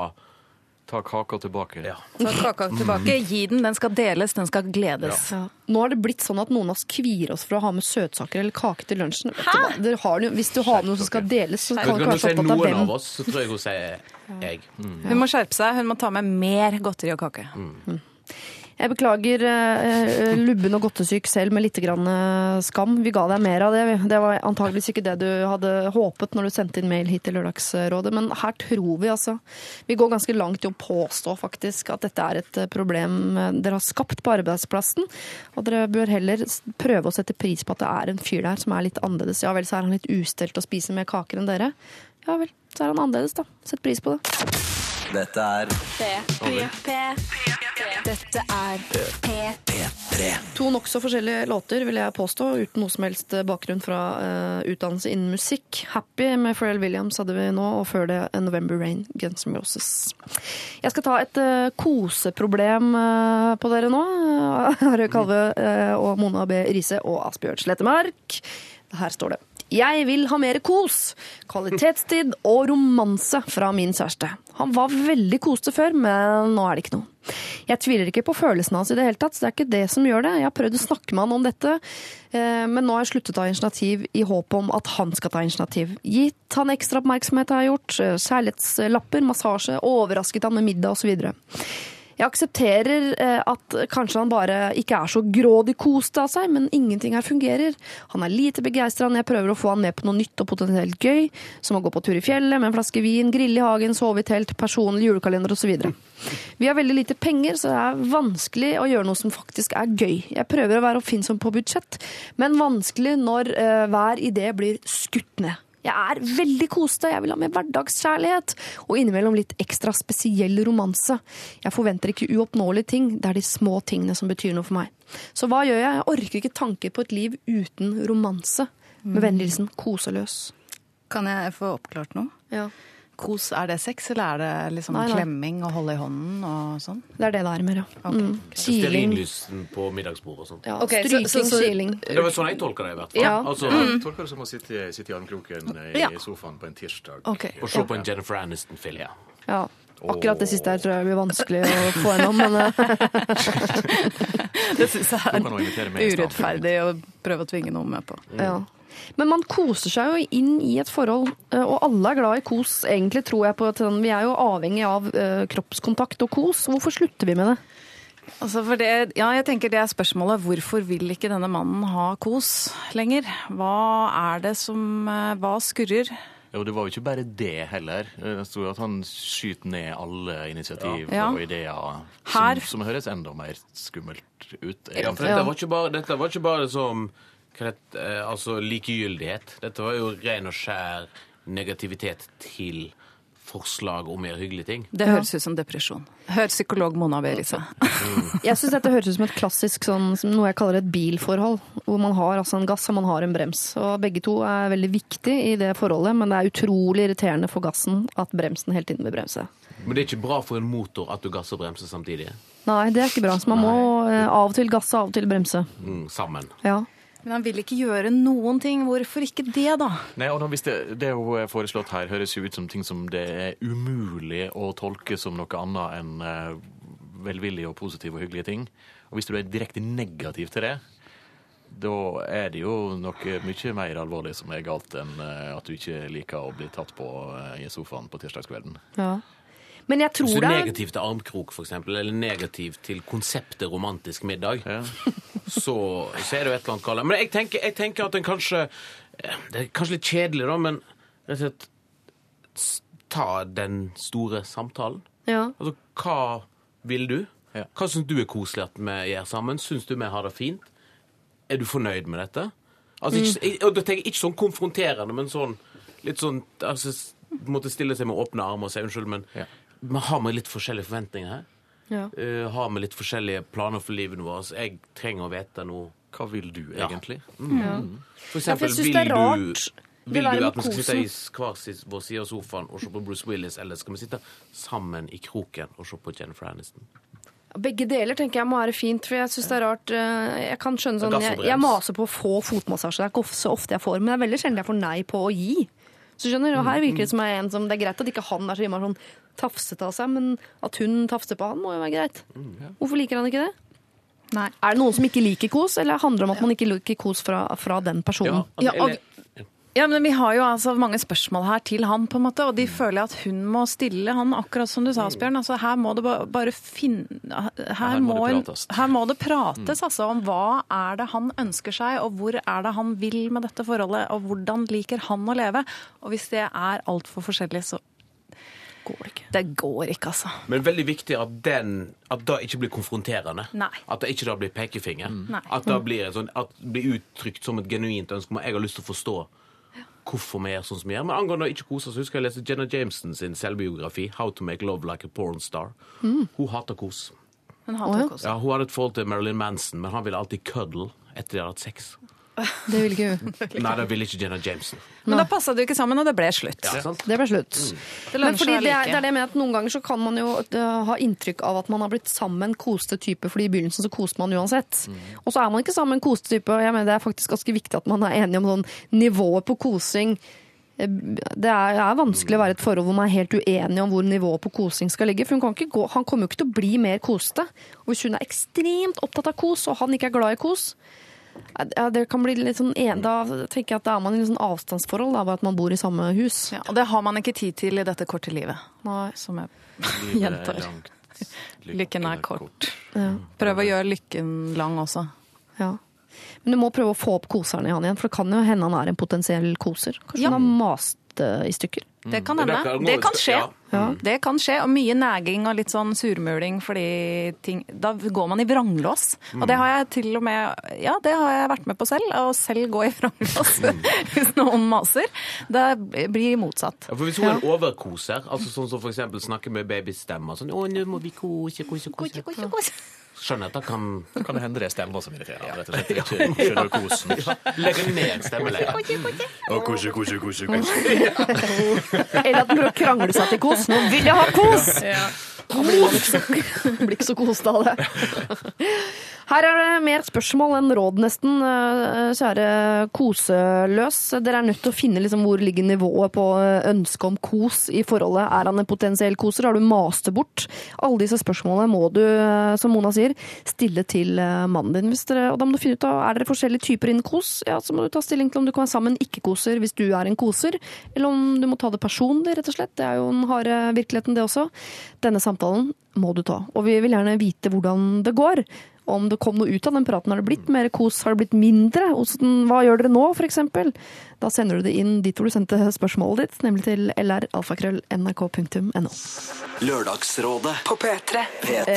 Ta kaka tilbake.
ja.
Ta kaka tilbake. Gi den, den skal deles, den skal gledes.
Nå har det blitt sånn at noen av oss kvier oss for å ha med søtsaker eller kake til lunsjen. Hæ? du det hvis du har med noe som skal deles, så kan du ikke
du
være så opptatt av hvem.
av oss, så tror jeg hun sier jeg.
Hun må skjerpe seg. Hun må ta med mer godteri og kake.
Jeg beklager eh, lubben og godtesyk selv med litt grann, eh, skam. Vi ga deg mer av det. Det var antageligvis ikke det du hadde håpet når du sendte inn mail hit til Lørdagsrådet, men her tror vi altså Vi går ganske langt i å påstå faktisk at dette er et eh, problem eh, dere har skapt på arbeidsplassen. Og dere bør heller prøve å sette pris på at det er en fyr der som er litt annerledes. Ja vel, så er han litt ustelt og spiser mer kaker enn dere. Ja vel, så er han annerledes, da. Sett pris på det.
Dette er
Dette er
P3.
To nokså forskjellige låter, vil jeg påstå, uten noe som helst bakgrunn fra uh, utdannelse innen musikk. 'Happy' med Pharrell Williams hadde vi nå, og før det November Rain', Guns N' Roses. Jeg skal ta et uh, koseproblem uh, på dere nå. Herre Kalve eh, og Mona B. Riise og Asbjørn Slettemark. Her står det. Jeg vil ha mer kos, kvalitetstid og romanse fra min kjæreste. Han var veldig koste før, men nå er det ikke noe. Jeg tviler ikke på følelsene hans i det hele tatt, så det er ikke det som gjør det. Jeg har prøvd å snakke med han om dette, eh, men nå har jeg sluttet å ta initiativ i håp om at han skal ta initiativ. Gitt han ekstra oppmerksomhet har jeg gjort, eh, kjærlighetslapper, massasje, overrasket han med middag osv. Jeg aksepterer eh, at kanskje han bare ikke er så grådig kost av seg, men ingenting her fungerer. Han er lite begeistra når jeg prøver å få han med på noe nytt og potensielt gøy, som å gå på tur i fjellet med en flaske vin, grille i hagen, sove i telt, personlig julekalender osv. Vi har veldig lite penger, så det er vanskelig å gjøre noe som faktisk er gøy. Jeg prøver å være oppfinnsom på budsjett, men vanskelig når eh, hver idé blir skutt ned. Jeg er veldig koste, jeg vil ha mer hverdagskjærlighet, og innimellom litt ekstra spesiell romanse. Jeg forventer ikke uoppnåelige ting, det er de små tingene som betyr noe for meg. Så hva gjør jeg? Jeg orker ikke tanker på et liv uten romanse. Med vennlig hilsen koseløs.
Kan jeg få oppklart noe?
Ja.
Kos, er det sex, eller er det liksom
Nei, nei.
klemming og holde i hånden og sånn?
Det er det det er mer, ja. Mm. Kiling.
Stearinlysen på middagsbordet og sånn.
Ja,
okay, så-
stryking,
så- så-
kiling.
Det var sånn jeg tolker det, i hvert fall.
Ja.
Altså,
Jeg tolker det som å sitte, sitte i armkroken i
Ja.
sofaen på en tirsdag.
okay.
og se på en Jennifer Aniston-film.
Ja. Akkurat det siste her tror jeg blir vanskelig å få gjennom, men eh,
Det syns jeg er urettferdig å prøve å tvinge noen med på.
ja. Men man koser seg jo inn i et forhold, eh, og alle er glad i kos, egentlig, tror jeg på. at Vi er jo avhengig av eh, kroppskontakt og kos. Hvorfor slutter vi med det?
Altså for det, ja, jeg tenker det er spørsmålet. Hvorfor vil ikke denne mannen ha kos lenger? Hva er det som eh, Hva skurrer?
Jo, det var jo ikke bare det heller. Det sto jo at han skyter ned alle initiativ
Ja.
og ideer
Her-
som, som høres enda mer skummelt ut.
Ja, for dette var ikke bare, dette var ikke bare som hva det, eh, altså likegyldighet. Dette var jo ren og skjær negativitet til forslag om mer hyggelige ting.
Det høres ut som depresjon. Hør psykolog Mona Berisa. Riise.
Jeg syns dette høres ut som et klassisk sånn, noe jeg kaller et bilforhold. Hvor man har altså en gass og man har en brems. Og begge to er veldig viktig i det forholdet, men det er utrolig irriterende for gassen at bremsen hele tiden vil bremse.
Men det er ikke bra for en motor at du gasser og bremser samtidig.
Nei, det er ikke bra. Så man må eh, av og til gasse, av og til bremse.
Mm, sammen.
Ja.
Men han vil ikke gjøre noen ting. Hvorfor ikke det, da?
Nei, og da, hvis det, det hun er foreslått her, høres jo ut som ting som det er umulig å tolke som noe annet enn eh, velvillige og positive og hyggelige ting. Og hvis du er direkte negativ til det, da er det jo noe mye mer alvorlig som er galt enn eh, at du ikke liker å bli tatt på eh, i sofaen på tirsdagskvelden.
ja. Men jeg tror
er negativ til armkrok, eksempel, eller negativ til konseptet romantisk middag,
Ja.
så, så er det jo et eller annet galt. Men jeg tenker, jeg tenker at en kanskje eh, Det er kanskje litt kjedelig, da, men rett og slett ta den store samtalen.
ja.
Altså, hva vil du? Hva syns du er koselig at vi gjør sammen? Syns du vi har det fint? Er du fornøyd med dette? Altså, ikke, og da tenker jeg ikke sånn konfronterende, men sånn litt sånn altså, Måtte stille seg med åpne armer og si unnskyld, men
Ja.
vi har vi litt forskjellige forventninger her?
Ja.
Eh, har vi litt forskjellige planer for livet vårt? Jeg trenger å vite noe.
Hva vil du egentlig?
For
Ja, for
eksempel, vil du, vil du at vi skal sitte i hver vår side av sofaen og se på Bruce Willis, eller skal vi sitte sammen i kroken og se på Jennifer Aniston?
Begge deler tenker jeg må være fint, for jeg syns det er rart. eh, Jeg kan skjønne sånn, jeg, jeg maser på å få fotmassasje. Det er ikke så ofte jeg får, men det er veldig sjelden jeg får nei på å gi. Så skjønner du, og Her virker det som jeg er en som Det er greit at ikke han er så innmari sånn tafsete av seg, men at hun tafser på han, må jo være greit. Hvorfor liker han ikke det?
Nei.
Er det noen som ikke liker kos, eller handler det om at man ikke liker kos fra, fra den personen?
Ja, og,
eller-
ja, men Vi har jo altså mange spørsmål her til han, på en måte, og de føler at hun må stille han, akkurat som du sa, Asbjørn. Altså, her må det bare finne Her,
Her må
må,
det prates.
her må det prates altså, om hva er det han ønsker seg, og hvor er det han vil med dette forholdet, og hvordan liker han å leve. Og hvis det er altfor forskjellig, så går det ikke. Det går ikke, altså.
Men veldig viktig at den At det ikke blir konfronterende.
Nei.
At det ikke da blir pekefinger.
Mm.
At det blir, sånn, at det blir uttrykt som et genuint ønske om at jeg har lyst til å forstå hvorfor vi gjør sånn som vi gjør. Men angående å ikke kose, så husker jeg leste Jenna Jameson sin selvbiografi, 'How to make love like a porn star'. Hun hater kos.
Hun hater
ja.
kos.
Ja, Hun hadde et forhold til Marilyn Manson, men han ville alltid cuddle etter de hadde hatt sex.
Det vil ikke hun.
Nei, det ville ikke Jenna Jameson.
Men da passa det jo ikke sammen, og det ble slutt.
Ja.
Det ble slutt.
Det
Men fordi det er, det er det med at Noen ganger så kan man jo uh, ha inntrykk av at man har blitt sammen koste type, fordi i begynnelsen så koste man uansett. Og så er man ikke sammen koste type. og jeg mener Det er faktisk ganske viktig at man er enig om sånn nivået på kosing. Eh, Det er, er vanskelig å være i et forhold hvor man er helt uenig om hvor nivået på kosing skal ligge. For hun kan ikke gå, han kommer jo ikke til å bli mer koste. Og hvis hun er ekstremt opptatt av kos, og han ikke er glad i kos, ja, det kan bli litt sånn en, Da tenker jeg at da er man i en sånn avstandsforhold, da, bare at man bor i samme hus.
Ja, og det har man ikke tid til i dette korte livet.
Nei.
Som jeg gjentar. Lykken er kort. Prøv å gjøre lykken lang også.
Ja. Men du må prøve å få opp koseren i han igjen, for det kan jo hende han er en potensiell koser. Kanskje
Ja.
han har mast eh, i stykker.
Det kan hende. Det kan skje.
Ja.
Det kan skje, og mye neging og litt sånn surmuling fordi ting Da går man i vranglås. Og det har jeg til og med Ja, det har jeg vært med på selv. Å selv gå i vranglås hvis noen maser. Det blir motsatt.
Ja, for Hvis hun ja. overkoser, altså sånn som for eksempel snakker med babystemmer sånn, 'Å, nå må vi kose, kose, kose, kose'. Skjønner at det kan
Kan det hende det er stemmer som irriterer? Rett og slett ikke skjønner kosen.
legge ned stemmeleiet.
Og kose, kose, kose, kose.
Eller at den prøver å krangle seg til kos. Nå vil jeg ha kos! Ja. blir ikke så, blir ikke så kost av det. Her er det mer spørsmål enn råd, nesten. Eh, Kjære koseløs. Dere er nødt til å finne liksom hvor ligger nivået på eh, ønsket om kos i forholdet. Er han en potensiell koser? Har du mast det bort? Alle disse spørsmålene må du, eh, som Mona sier, stille til mannen din. Dere, og da må du finne ut av, Er dere forskjellige typer innen kos, ja, så må du ta stilling til om du kan være sammen ikke-koser hvis du er en koser, eller om du må ta det personlig, rett og slett. Det er jo den harde virkeligheten, det også. Denne samtalen må du ta. Og vi vil gjerne vite hvordan det går. Om det kom noe ut av den praten. Har det blitt mer kos? Har det blitt mindre? Hva gjør dere nå, f.eks.? Da sender du det inn dit hvor du sendte spørsmålet ditt, nemlig til lralfakrøll.nrk.no.
Lørdagsrådet
På P3.
P3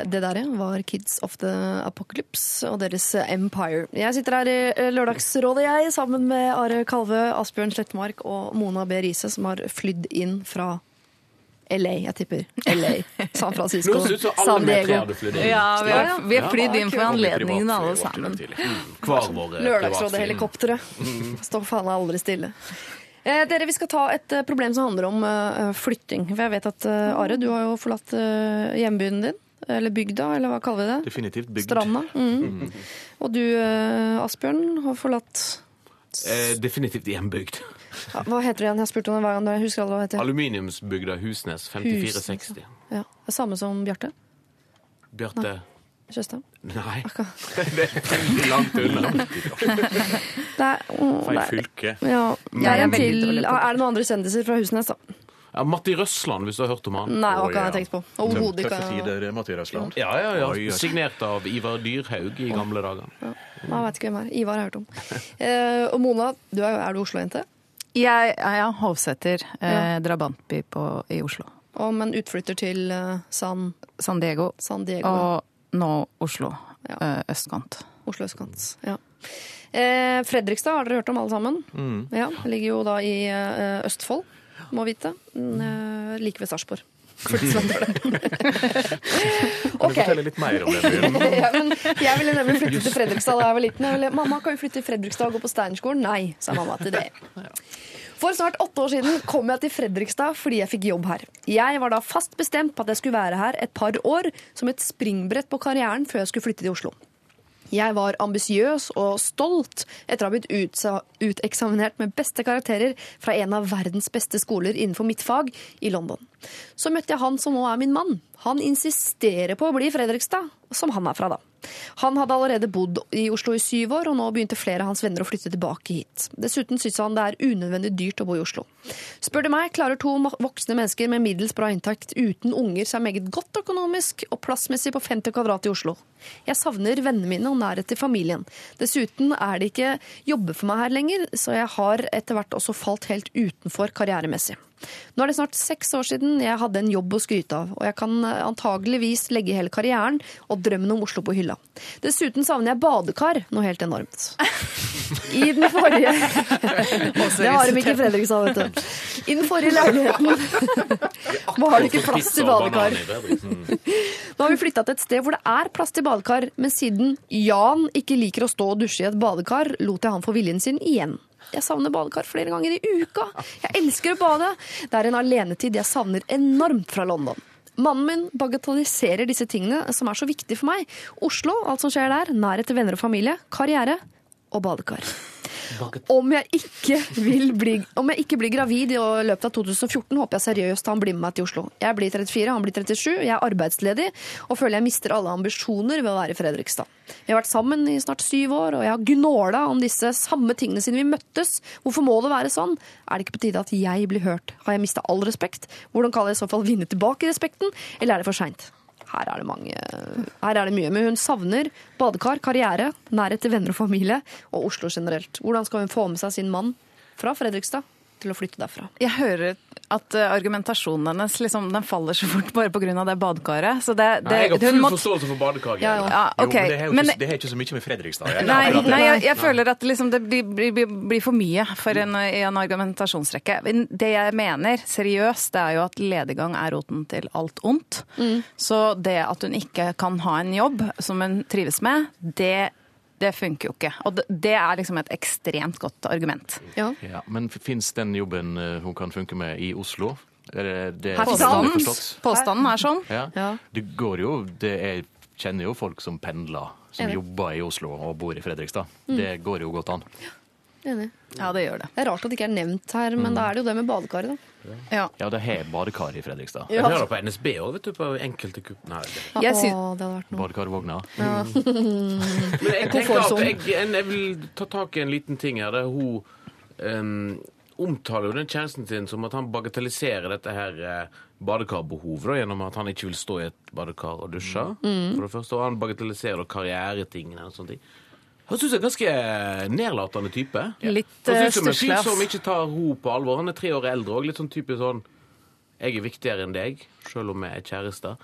Eh, det der ja, var Kids of the Apocalypse og deres Empire. Jeg sitter her i eh, Lørdagsrådet, jeg, sammen med Are Kalve, Asbjørn Slettmark og Mona B. Riise, som har flydd inn fra LA, jeg tipper. LA, San Francisco, San Diego.
Ja, vi har, vi har flydd inn for anledningen alle sammen.
var ikke det tidlig. Hver vår eh,
Lørdagsrådet-helikopteret. Står faen meg aldri stille. Eh, dere, Vi skal ta et eh, problem som handler om eh, flytting. For jeg vet at Are, du har jo forlatt hjembyen din. Eller bygda, eller hva kaller vi det?
Definitivt bygd.
Stranda. Mm. Og du, Asbjørn, har forlatt
Eh, definitivt hjembygd.
ja, Hva heter det igjen? Jeg har spurt om det hver gang. Jeg husker hva heter.
Aluminiumsbygda Husnes 5460.
Ja, det er Samme som Bjarte
Bjarte
Tjøstheim.
Nei. Det er veldig langt unna.
Det er, mm,
Feil fylke.
ja,
Jeg
er,
er
til,
det.
er det noen andre kjendiser fra Husnes, da?
Ja, Matti Røsland, hvis du har hørt om han.
Nei, hva kan jeg
ja.
tenkt på? Overhodet ikke.
Tøffe tider, Matti Røsland.
Ja, ja, ja. Signert av Ivar Dyrhaug i gamle dager.
Nei, Jeg vet ikke hvem er. Ivar har jeg hørt om. Eh, og Mona, du er, er du Oslo-jente?
Jeg er ja, Hovseter, eh, drabantby på, i Oslo.
Og, men utflytter til eh, San,
San Diego.
San Diego.
Og nå Oslo.
Ja.
Eh, østkant.
Oslo østkant. Ja. Eh, Fredrikstad har dere hørt om alle sammen?
Mm.
Ja, ligger jo da i eh, Østfold, må vite. Mm, eh, like ved Sarpsborg.
Kan du fortelle litt mer om det?
ja, men jeg ville nemlig flytte til Fredrikstad da jeg var liten. Jeg ville, mamma, kan vi flytte til Fredrikstad og gå på Steinerskolen? Nei, sa mamma til det. For snart åtte år siden kom jeg til Fredrikstad fordi jeg fikk jobb her. Jeg var da fast bestemt på at jeg skulle være her et par år som et springbrett på karrieren før jeg skulle flytte til Oslo. Jeg var ambisiøs og stolt etter å ha blitt uteksaminert med beste karakterer fra en av verdens beste skoler innenfor mitt fag i London. Så møtte jeg han som nå er min mann. Han insisterer på å bli Fredrikstad, som han er fra da. Han hadde allerede bodd i Oslo i syv år, og nå begynte flere av hans venner å flytte tilbake hit. Dessuten syns han det er unødvendig dyrt å bo i Oslo. Spør du meg, klarer to voksne mennesker med middels bra inntekt uten unger seg meget godt økonomisk og plassmessig på 50 kvadrat i Oslo. Jeg savner vennene mine og nærhet til familien. Dessuten er det ikke jobber for meg her lenger, så jeg har etter hvert også falt helt utenfor karrieremessig. Nå er det snart seks år siden jeg hadde en jobb å skryte av, og jeg kan antageligvis legge hele karrieren og drømmen om Oslo på hylla. Dessuten savner jeg badekar noe helt enormt. I den forrige Det har de ikke i Fredrikstad, vet du. I den forrige leiligheten var det ikke plass til badekar. Nå har vi flytta til et sted hvor det er plass til badekar, men siden Jan ikke liker å stå og dusje i et badekar, lot jeg han få viljen sin igjen. Jeg savner badekar flere ganger i uka. Jeg elsker å bade. Det er en alenetid jeg savner enormt fra London. Mannen min bagatelliserer disse tingene som er så viktige for meg. Oslo, alt som skjer der, nærhet til venner og familie, karriere og badekar. Om jeg, ikke bli, om jeg ikke blir gravid i løpet av 2014, håper jeg seriøst han blir med meg til Oslo. Jeg blir 34, han blir 37, jeg er arbeidsledig og føler jeg mister alle ambisjoner ved å være i Fredrikstad. Vi har vært sammen i snart syv år, og jeg har gnåla om disse samme tingene siden vi møttes. Hvorfor må det være sånn? Er det ikke på tide at jeg blir hørt? Har jeg mista all respekt? Hvordan kan jeg i så fall vinne tilbake respekten, eller er det for seint? Her er, det mange, her er det mye, men hun savner badekar, karriere, nærhet til venner og familie, og Oslo generelt. Hvordan skal hun få med seg sin mann fra Fredrikstad til å flytte derfra?
Jeg hører at eh, argumentasjonen hennes liksom, den faller så fort bare pga. det badekaret. Så det, det,
Nei, jeg har full forståelse for badekaret.
Ja,
Ja,
ja, men det har ikke, ikke så mye med Fredrikstad å gjøre.
Nei, nei jeg, jeg føler at liksom det blir, blir, blir, for mye for en, i en argumentasjonsrekke. Det jeg mener, seriøst, det er jo at lediggang er roten til alt ondt. Så det at hun ikke kan ha en jobb som hun trives med, det, det funker jo ikke. Og det, er liksom et ekstremt godt argument.
Ja.
Ja, men fins den jobben eh, hun kan funke med i Oslo? Er det, det forstått?
Påstanden er sånn.
Ja.
Ja.
Det går jo det Jeg kjenner jo folk som pendler, som
Enig.
jobber i Oslo og bor i Fredrikstad.
Mm.
Det går jo godt an.
Enig.
Ja, det gjør det.
Det er rart at det ikke er nevnt her, men da er det jo det med badekaret, da.
Ja.
Ja, det har badekar i Fredrikstad.
Jeg hører på NSB òg, vet du. På enkelte kupp. Nei, det-
Jeg
Å,
sy-
det hadde vært noe.
Badekarvogna.
Men jeg tenker at jeg, jeg vil ta tak i en liten ting her. Der hun um, omtaler jo den kjæresten sin som at han bagatelliserer dette her eh, badekarbehovet da, gjennom at han ikke vil stå i et badekar og dusje. For det første, og han bagatelliserer karrieretingene og sånne ting. Han syns jeg er ganske nedlatende type.
Litt
Han
eh,
synes som
stusslig,
som ikke tar henne på alvor. Han er tre år eldre òg. Litt sånn typisk sånn jeg er viktigere enn deg, selv om vi er kjærester.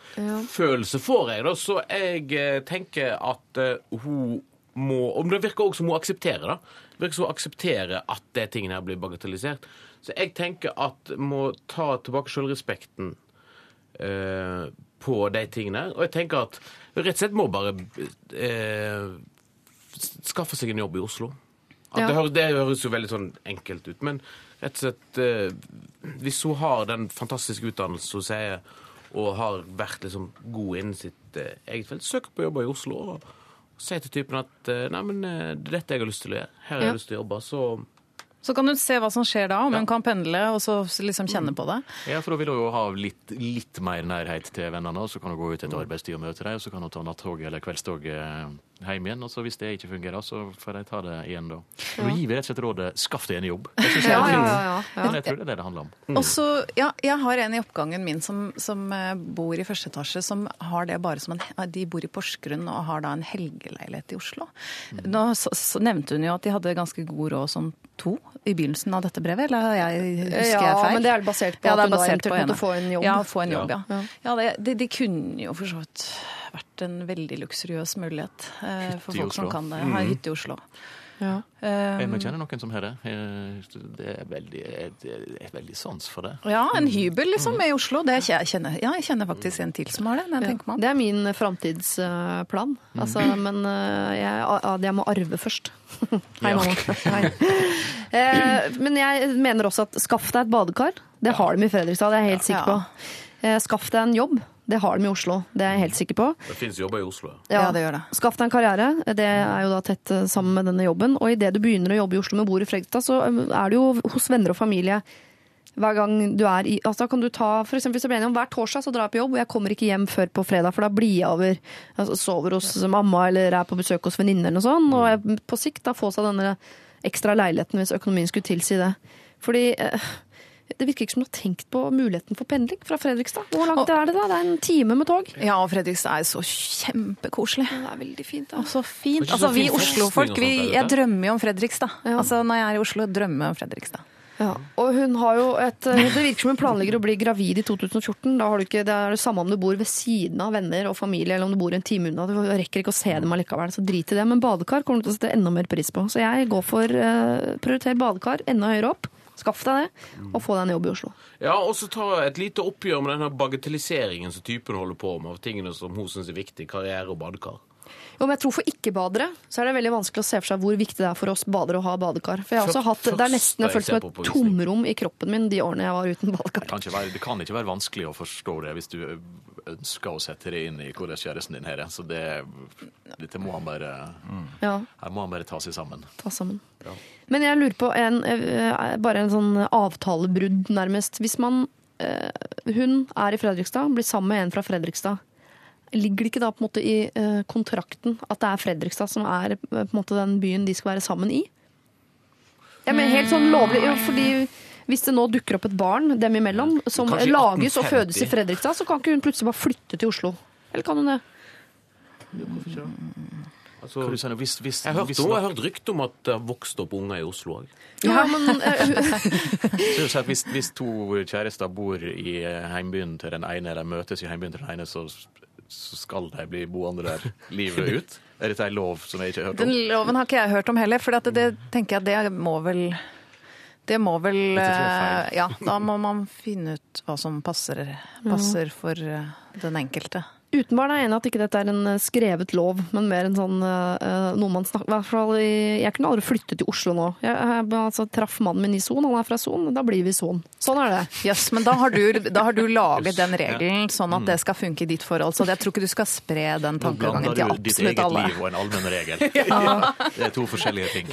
Følelse får jeg, da, så jeg eh, tenker at eh, hun må Om det virker også som hun aksepterer det. Det virker som hun aksepterer at de tingene her blir bagatellisert. Så jeg tenker at må ta tilbake selvrespekten eh, på de tingene. Og jeg tenker at rett og slett må bare eh, skaffe seg en jobb i Oslo. At
Ja.
det, høres, det høres jo veldig sånn enkelt ut, men rett og slett eh, Hvis hun har den fantastiske utdannelsen hun sier, og har vært liksom god innen sitt eh, eget felt, søk på jobber i Oslo og si til typen at eh, nei, men eh, det er dette jeg har lyst til å gjøre. Her har
Ja.
jeg lyst til å jobbe. Så
Så kan du se hva som skjer da, om hun kan pendle og så liksom kjenne på det.
Ja, for da vil hun jo ha litt, litt mer nærhet til vennene, og så kan hun gå ut
et
etter arbeidstid og møte dem, og så kan hun ta nattoget eller kveldstog eh, hjem igjen, og så hvis det ikke fungerer, så får de ta det igjen da. Nå gir vi rett og slett rådet, skaff deg en jobb. Det synes jeg
Ja,
er
ja, ja, ja, ja.
Men jeg tror det er det det handler om.
Mm. Også, ja, jeg har en i oppgangen min som, som eh, bor i første etasje, som har det bare som en De bor i Porsgrunn og har da en helgeleilighet i Oslo. Nå så, så nevnte hun jo at de hadde ganske god råd som to i begynnelsen av dette brevet, eller jeg, husker
Ja,
jeg feil?
men det er basert på
Ja,
at hun da eventuelt måtte få en jobb.
Ja, få en jobb, ja.
Ja.
ja. det, de, de kunne jo for så vidt vært en veldig luksuriøs mulighet eh, for folk som kan det. har hytte i Oslo.
Ja.
Um,
Jeg kjenner noen som har det. Eh, Det er veldig, det er veldig sans for det.
ja, en hybel liksom i Oslo. Det jeg kjenner, ja, jeg kjenner faktisk en til som har det. jeg meg.
Det er min framtidsplan. Altså, men eh, jeg, jeg må arve først. Hei, mamma. Hei. Eh, Men jeg mener også at skaff deg et badekar. Det har de i Fredrikstad, det er jeg helt sikker på. Eh, Skaff deg en jobb. Det har de i Oslo, det er jeg helt sikker på.
det fins jobber i Oslo.
Ja, det gjør det.
Skaff deg en karriere. Det er jo da tett eh, sammen med denne jobben. Og idet du begynner å jobbe i Oslo med bord i Fredrikstad, så eh, er du jo hos venner og familie hver gang du er i altså Da kan du ta for eksempel, hvis jeg blir enig om hver torsdag så drar jeg på jobb, og jeg kommer ikke hjem før på fredag, for da blir jeg over. Altså, sover hos mamma eller er på besøk hos venninner eller noe sånt. Og jeg, på sikt da få seg denne ekstra leiligheten hvis økonomien skulle tilsi det. Fordi eh, det virker ikke som du har tenkt på muligheten for pendling fra Fredrikstad. Hvor langt er det da? Det er en time med tog.
Ja, og Fredrikstad er så kjempekoselig.
Det er veldig fint, da.
Og så fint. Altså, vi Oslo-folk,
og
jeg drømmer jo om Fredrikstad.
Ja.
Altså, når jeg er i Oslo, drømmer jeg om Fredrikstad.
Ja, og hun har jo et eh, Det virker som hun planlegger å bli gravid i 2014. Da har du ikke, det er det samme om du bor ved siden av venner og familie, eller om du bor en time unna. Du rekker ikke å se dem allikevel, så drit i det. Men badekar kommer du til å sette enda mer pris på. Så jeg går for uh, prioriter badekar enda høyere opp. Skaff deg det, og få deg en jobb i Oslo.
Ja, og så ta et lite oppgjør med denne bagatelliseringen som typen holder på med, av tingene som hun syns er viktig, karriere og badekar.
Jo, men jeg tror For ikke-badere så er det veldig vanskelig å se for seg hvor viktig det er for oss badere å ha badekar. For jeg har også hatt, Det er nesten jeg følt som et tomrom i kroppen min de årene jeg var uten badekar.
Det kan, være, det kan ikke være vanskelig å forstå det hvis du ønsker å sette deg inn i hvordan kjæresten din har det. Så det, dette må han bare,
Ja,
her må han bare ta seg sammen.
ta sammen. Men jeg lurer på en, eh, bare en sånn avtalebrudd, nærmest. Hvis man eh, Hun er i Fredrikstad, blir sammen med en fra Fredrikstad. Ligger det ikke da på en måte i eh, kontrakten at det er Fredrikstad som er eh, på en måte den byen de skal være sammen i? Ja, men helt sånn lovlig, jo, fordi hvis det nå dukker opp et barn dem imellom som
Kanskje
lages og fødes i Fredrikstad, så kan ikke hun plutselig bare flytte til Oslo? Eller kan hun det?
Altså,
du sier? Hvis, hvis,
jeg har hørt, hørt rykte om at det har vokst opp unger i Oslo òg.
Ja, men eh,
hvis to kjærester bor i heimbyen til den ene, eller møtes i heimbyen til den ene, så, så skal de bli boende der livet ut? Er dette en lov som jeg ikke har hørt om?
Den loven har ikke jeg hørt om heller, for det, det tenker jeg det må vel det må vel eh, Ja, da må man finne ut hva som passer, passer for eh, den enkelte.
Uten barn er jeg enig i at ikke dette er en eh, skrevet lov, men mer en sånn eh, noe man snakker hvert fall Jeg kunne aldri flyttet til Oslo nå. Jeg, jeg altså, traff mannen min i Son, han er fra Son, da blir vi Son. Sånn er det.
Jøss, men da har, du, da har du laget den regelen sånn at det skal funke i ditt forhold. Så jeg tror ikke du skal spre den tankegangen til
absolutt alle.
ditt
eget liv og en allmenn regel. Det er to forskjellige ting.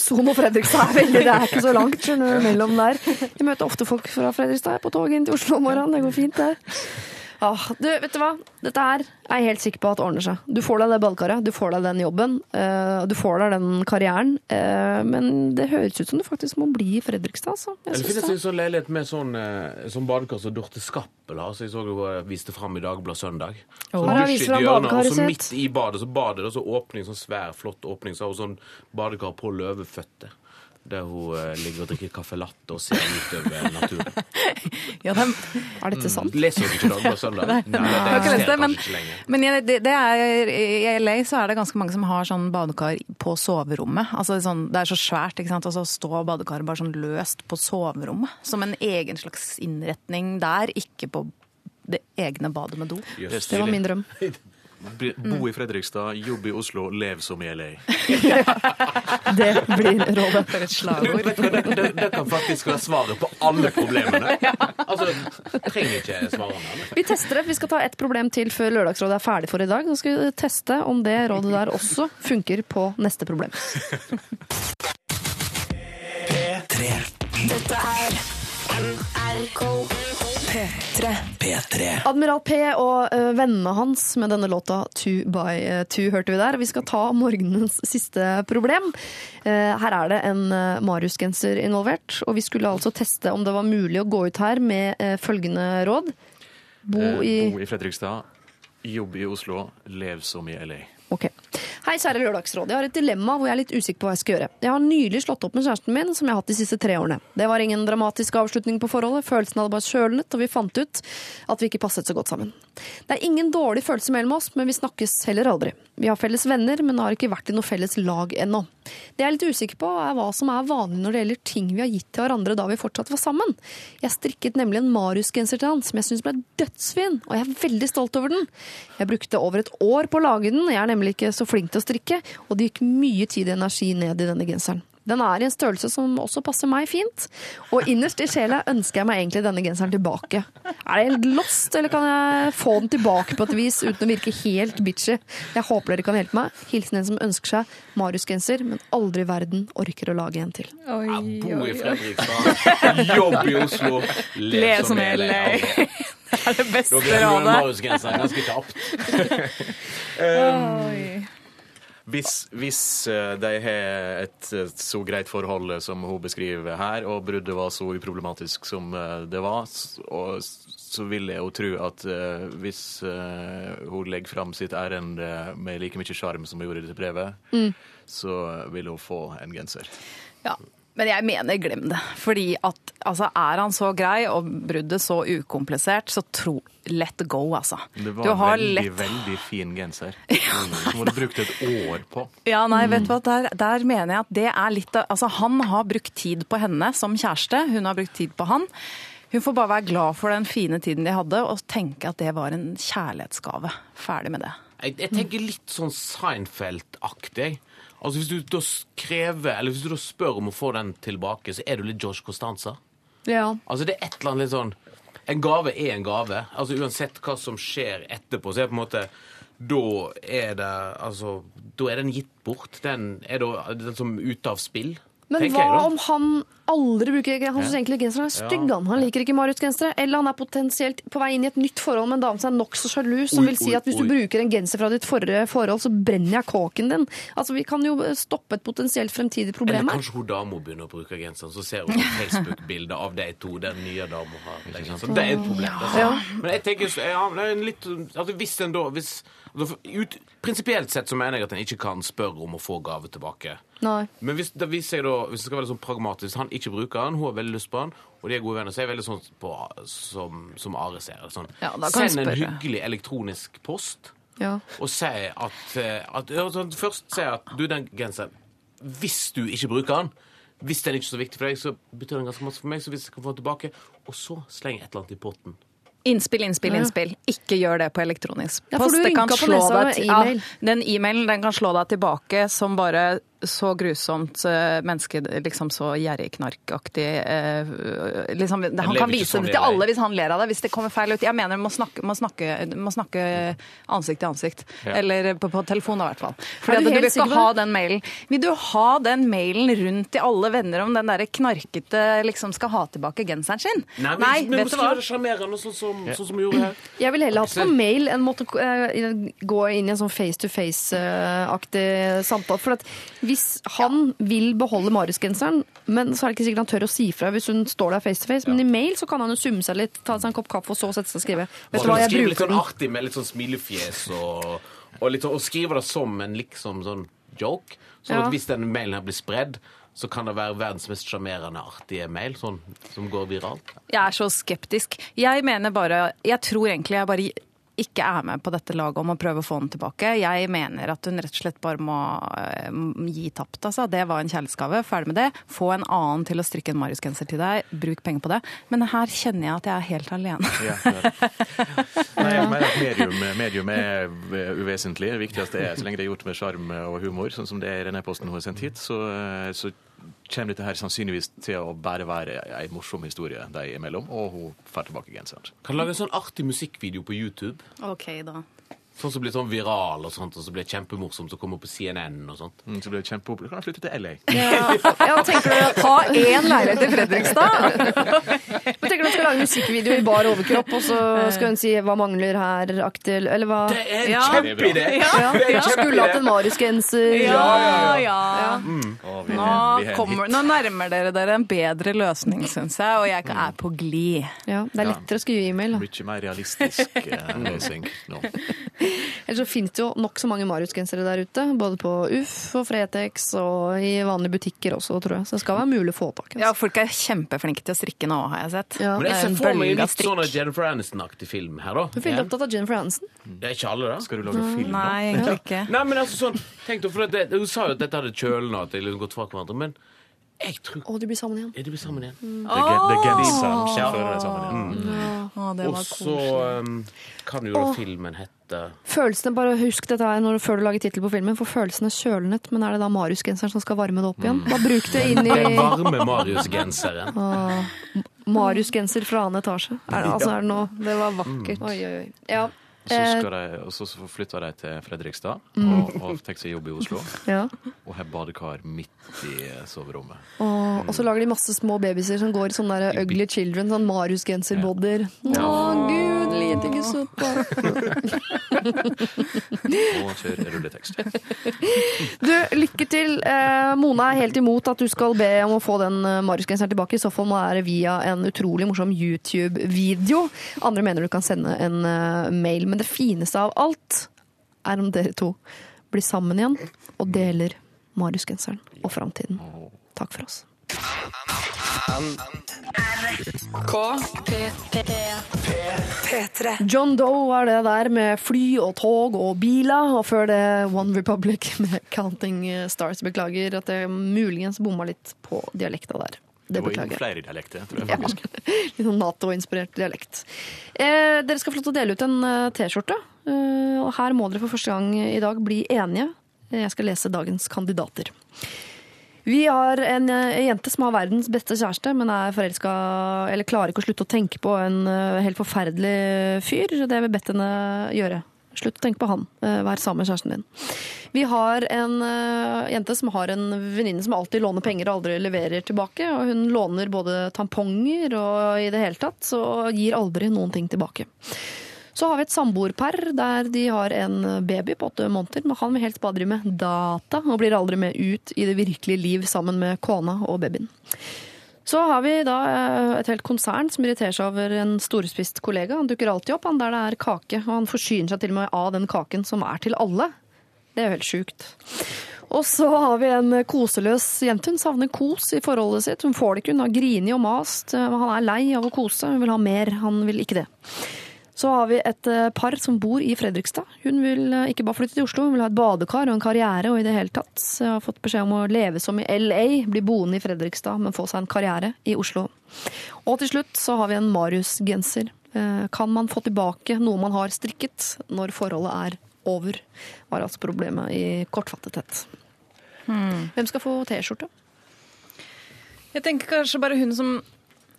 Son og Fredrikstad er veldig Det er ikke så langt skjønner du, mellom der. Jeg møter ofte folk fra Fredrikstad på toget inn til Oslo om morgenen. Det går fint, det. Ah, du, vet du hva? Dette her er jeg helt sikker på at ordner seg. Du får deg det ballkaret, du får deg den jobben, uh, du får deg den karrieren. Uh, men det høres ut som du faktisk må bli i Fredrikstad, altså. Jeg
finnes
det.
det en sånn leilighet med sånn, uh, sånn badekar som Dorte Skappel har? Så jeg så du viste fram i Dagbladet Søndag. Så
Her har
dusj i
fram
og så midt i badet, så badet det, så åpning, sånn svær, flott åpning, så har hun sånn badekar på løveføtter. Der hun eh, ligger og drikker caffè latte og ser utover naturen.
Ja, det,
Er dette sant?
Leser du ikke Dagbladet Søndag? Nei, det
det, det, ikke det, men, men jeg, det, det er, i LA så er det ganske mange som har sånn badekar på soverommet. Altså sånn, det er så svært, ikke sant? og så står badekaret bare sånn løst på soverommet. Som en egen slags innretning der, ikke på det egne badet med do.
Just,
Det var min drøm.
Bli- Bo i Fredrikstad, jobb i Oslo, lev som i LA.
Det blir rådet.
For et slagord.
Det, det, det kan faktisk være svaret på alle problemene. Altså, trenger ikke svarene.
Vi tester det. Vi skal ta ett problem til før Lørdagsrådet er ferdig for i dag. Så skal vi teste om det rådet der også funker på neste problem.
Dette er NRK P3.
Admiral P og eh, vennene hans med denne låta Two by eh, Two hørte vi der. Vi skal ta morgenens siste problem. Eh, her er det en uh, Marius-genser involvert, og vi skulle altså teste om det var mulig å gå ut her med følgende råd. Bo
Eh,
i
Bo i Fredrikstad, jobb i Oslo, lev som i LA.
Ok. Hei, kjære Lørdagsråd. Jeg har et dilemma hvor jeg er litt usikker på hva jeg skal gjøre. Jeg har nylig slått opp med kjæresten min, som jeg har hatt de siste tre årene. Det var ingen dramatisk avslutning på forholdet, følelsen hadde bare kjølnet, og vi fant ut at vi ikke passet så godt sammen. Det er ingen dårlig følelse mellom oss, men vi snakkes heller aldri. Vi har felles venner, men har ikke vært i noe felles lag ennå. Det jeg er litt usikker på, er hva som er vanlig når det gjelder ting vi har gitt til hverandre da vi fortsatt var sammen. Jeg strikket nemlig en Marius-genser til han som jeg syns ble dødsfin, og jeg er veldig stolt over den. Jeg brukte over et år på å lage den, jeg er nemlig ikke flink til å strikke, og det gikk mye tid og energi ned i denne genseren. Den er i en størrelse som også passer meg fint, og innerst i sjela ønsker jeg meg egentlig denne genseren tilbake. Er det helt lost, eller kan jeg få den tilbake på et vis uten å virke helt bitchy? Jeg håper dere kan hjelpe meg. Hilsen en som ønsker seg Marius-genser, men aldri i verden orker å lage en til.
Jeg bor i Fredrikstad, jobb i Oslo,
leser
lev
som
LA.
LA. Det er det beste.
Marius-genseren ganske kjapt.
Oi.
Hvis, hvis eh, de har et, så greit forhold som hun beskriver her, og bruddet var så uproblematisk som eh, det var, og, så vil jeg jo tro at eh, hvis hun legger fram sitt ærend med like mye sjarm som hun gjorde i dette brevet, så vil hun få en genser.
Ja. Men jeg mener glem det. Fordi at altså, er han så grei og bruddet så ukomplisert, så tro let go, altså.
Det
Du
var
har
veldig,
lett-
veldig fin genser. Som hun brukte et år på.
Ja, nei, vet du hva, der, der mener jeg at det er litt av Altså, han har brukt tid på henne som kjæreste, hun har brukt tid på han. Hun får bare være glad for den fine tiden de hadde, og tenke at det var en kjærlighetsgave. Ferdig med det.
Jeg, jeg tenker litt sånn Seinfeld-aktig. Altså Hvis du da krever, eller hvis du da spør om å få den tilbake, så er du litt George Costanza.
Ja.
Altså Det er et eller annet litt sånn En gave er en gave. Altså Uansett hva som skjer etterpå, så er det på en måte Da er det Altså Da er den gitt bort. Den er da den som ute av spill.
Men hva om han aldri bruker Han syns egentlig genseren er stygg. Han Han liker ikke Marius-gensere. Eller han er potensielt på vei inn i et nytt forhold med en dame som er nokså sjalu, som vil si at hvis du bruker en genser fra ditt forrige forhold, så brenner jeg kåken din. Altså, Vi kan jo stoppe et potensielt fremtidig problem her.
kanskje hun dama begynner å bruke genseren, så ser hun et Facebook-bilde av de to den nye dama har. Det er et problem. Altså. Men jeg tenker ja, det en litt, altså Hvis en da hvis, altså, ut, Prinsipielt sett så mener jeg at en ikke kan spørre om å få gave tilbake.
Nei.
Men hvis det viser jeg da, hvis det skal være sånn pragmatisk, han ikke bruker den, hun har veldig lyst på den, og de er gode venner, så er jeg veldig sånn på, som, som Are ser. Sånn.
Ja,
Send en hyggelig elektronisk post
Ja.
og si at, eh, at sånn, Først si at du, den genseren Hvis du ikke bruker den, hvis den ikke er så viktig for deg, så betyr den ganske masse for meg. Så hvis jeg kan få den tilbake, og så slenger et eller annet i potten.
Innspill, innspill, innspill. Ikke gjør det på elektronisk
Ja, for du
Det kan slå deg. Ja, den e-mailen den kan slå deg tilbake som bare så grusomt eh, menneske, liksom så gjerrigknarkaktig eh, liksom, Han kan vise
sånn
det til alle hvis han ler av det, hvis det kommer feil ut. Jeg mener må snakke, må snakke, må snakke ansikt til ansikt. Eller på, på telefon, i hvert fall. Fordi
du
du vil ikke ha den mailen. Vil du ha den mailen rundt til alle venner om den derre knarkete liksom skal ha tilbake genseren sin?
Nei, men, men
vet du hva?
det sjarmerende, sånn som, sånn som vi gjorde her.
Jeg vil heller ha det på mail enn måtte uh, gå inn i en sånn face to face-aktig samtale. For at hvis han vil beholde Marius-genseren, men så er det ikke sikkert han tør å si fra hvis hun står der face to face, men i mail så kan han jo summe seg litt, ta seg en kopp kaffe og så sette seg og skrive. Vet du hva, jeg
bruker? litt sånn artig med litt sånn smilefjes og, og, litt, sånn- og skriver det som en liksom sånn joke. Sånn
Ja.
at hvis den mailen her blir spredd, så kan det være verdens mest sjarmerende, artige mail sånn, som går viralt.
Jeg er så skeptisk. Jeg mener bare Jeg tror egentlig jeg bare ikke er med på dette laget om å prøve å få den tilbake. Jeg mener at hun rett og slett bare må eh, gi tapt, altså. Det var en kjærlighetsgave. Ferdig med det. Få en annen til å strikke en Marius-genser til deg. Bruk penger på det. Men her kjenner jeg at jeg er helt alene.
Ja, ja. Nei, jeg mener at medium, medium er uvesentlig. Det viktigste er, så lenge det er gjort med sjarm og humor, sånn som det er i denne posten hun har sendt hit, så, så kommer dette her sannsynligvis til å bare være ei morsom historie de imellom, og hun får tilbake genseren.
Kan lage en sånn artig musikkvideo på YouTube.
OK, da.
Sånn som blir sånn viral, og sånt, og så blir det kjempemorsomt å komme på CNN og sånt.
Mm, Så blir det kjempeopplegg. Kan jeg flytte til LA?
Ja, tenker du
Ha én leilighet i Fredrikstad!
Jeg tenker du skal lage musikkvideo i bar overkropp, og så skal hun si 'hva mangler her', aktig, eller hva?
Det er en
Ja.
kjempeidé!
Ja,
ja. ja.
Skulle hatt en Marius-genser.
Ja, ja.
Å, vi
Nå, kommer, nå nærmer dere dere en bedre løsning, syns jeg, og jeg er på glid.
Ja, det er lettere å skrive e-mail.
Mye mer realistisk eh, løsning nå.
Ellers så finnes det jo nokså mange Marius-gensere der ute. Både på Uff og Fretex og i vanlige butikker også, tror jeg. Så det skal være mulig å få tak i.
Ja, folk er kjempeflinke til å strikke nå, har jeg sett.
Ja.
Men jeg
Det er
ser
en
for meg litt sånn. Jennifer Aniston-aktig film her, da.
Du er veldig opptatt av Jennifer Aniston.
Det er ikke alle, da.
Skal du lage film nå?
Nei, egentlig ikke.
Nei, men altså sånn Tenk deg, for det, Hun sa jo at dette hadde kjølna, at de hadde gått fra hverandre. Men jeg tror
Og de blir sammen igjen.
Ja, de blir sammen igjen?
Det er det er genseren som fører deg sammen igjen.
Å, det
Og
var
så um, kan jo da
oh.
filmen hete
Følelsene, bare Husk dette her når, før du lager tittel på filmen, for følelsene kjølenhet. Men er det da Marius-genseren som skal varme det opp igjen? Bare bruk det inn
Den
i
varme Marius-genseren.
Åh, Marius-genser fra annen etasje. Er det, altså, er det noe Det var vakkert. Oi, oi, oi. Ja.
Så
Eh,
og så flytter de til Fredrikstad
Mm.
og, og tenker seg jobb i Oslo.
ja.
Og har badekar midt i soverommet.
Og, og så lager de masse små babyer som går i sånne der ugly children, sånn Marius-genserbodyer. Å, gud, lite suppa.
Og kjører rulletekst.
Du, lykke til. Eh, Mona er helt imot at du skal be om å få den eh, Marius-genseren tilbake. I så fall må det være via en utrolig morsom YouTube-video. Andre mener du kan sende en eh, mail. Men det fineste av alt er om dere to blir sammen igjen og deler Marius-genseren og framtiden. Takk for oss. John Doe var det der med fly og tog og biler, og før det One Republic med Counting Stars. Beklager at jeg muligens bomma litt på dialekta der. Det
Det var flere dialekter, tror jeg faktisk.
Litt sånn Nato-inspirert dialekt. Eh, dere skal få lov til å dele ut en eh, T-skjorte Eh, Og her må dere for første gang i dag bli enige. Jeg skal lese dagens kandidater. Vi har en eh, jente som har verdens beste kjæreste, men er forelska Eller klarer ikke å slutte å tenke på en eh, helt forferdelig fyr. Det har vi bedt henne gjøre. Slutt å tenke på han. Eh, Vær sammen med kjæresten din. Vi har en eh, jente som har en venninne som alltid låner penger og aldri leverer tilbake. Og hun låner både tamponger og i det hele tatt, så gir aldri noen ting tilbake. Så har vi et samboerpar der de har en baby på åtte måneder, men han vil helst bare drive med data og blir aldri med ut i det virkelige liv sammen med kona og babyen. Så har vi da eh, et helt konsern som irriterer seg over en storspist kollega. Han dukker alltid opp han der det er kake, og han forsyner seg til og med av den kaken som er til alle. Det er jo helt sjukt. Og så har vi en koseløs jente. Hun savner kos i forholdet sitt. Hun får det ikke, hun har grinig og mast. Han er lei av å kose, hun vil ha mer. Han vil ikke det. Så har vi et eh, par som bor i Fredrikstad. Hun vil eh, ikke bare flytte til Oslo, hun vil ha et badekar og en karriere og i det hele tatt. Så jeg har fått beskjed om å leve som i LA, bli boende i Fredrikstad, men få seg en karriere i Oslo. Og til slutt så har vi en Marius-genser. Eh, Kan man få tilbake noe man har strikket når forholdet er over? Var altså problemet i kortfattethet. Hvem skal få T-skjorte?
Jeg tenker kanskje bare hun som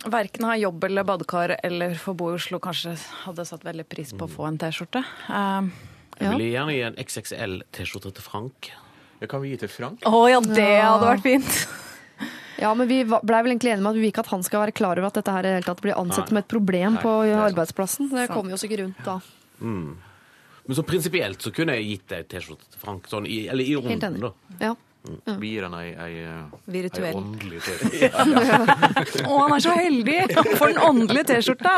verken har jobb eller badekar eller få bo i Oslo, kanskje hadde satt veldig pris på å få en T-skjorte. Eh,
Jeg vil gjerne gi en XXL-T-skjorte til Frank.
Det kan vi gi til Frank.
Å ja, det hadde vært fint.
Ja, men vi ble blei vel egentlig enige med at vi vil ikke at han skal være klar over at dette her helt tatt blir ansett som et problem på
det er sant.
arbeidsplassen. Det kommer vi oss ikke rundt da.
Men så prinsipielt så kunne jeg gitt deg T-skjorte til Frank. Sånn i, eller i runden, da.
Ja.
Vi gir han ei, ei, eh,
Virtuell.
ei åndelig T-skjorte.
Å, han er så heldig! Han får den åndelige T-skjorta.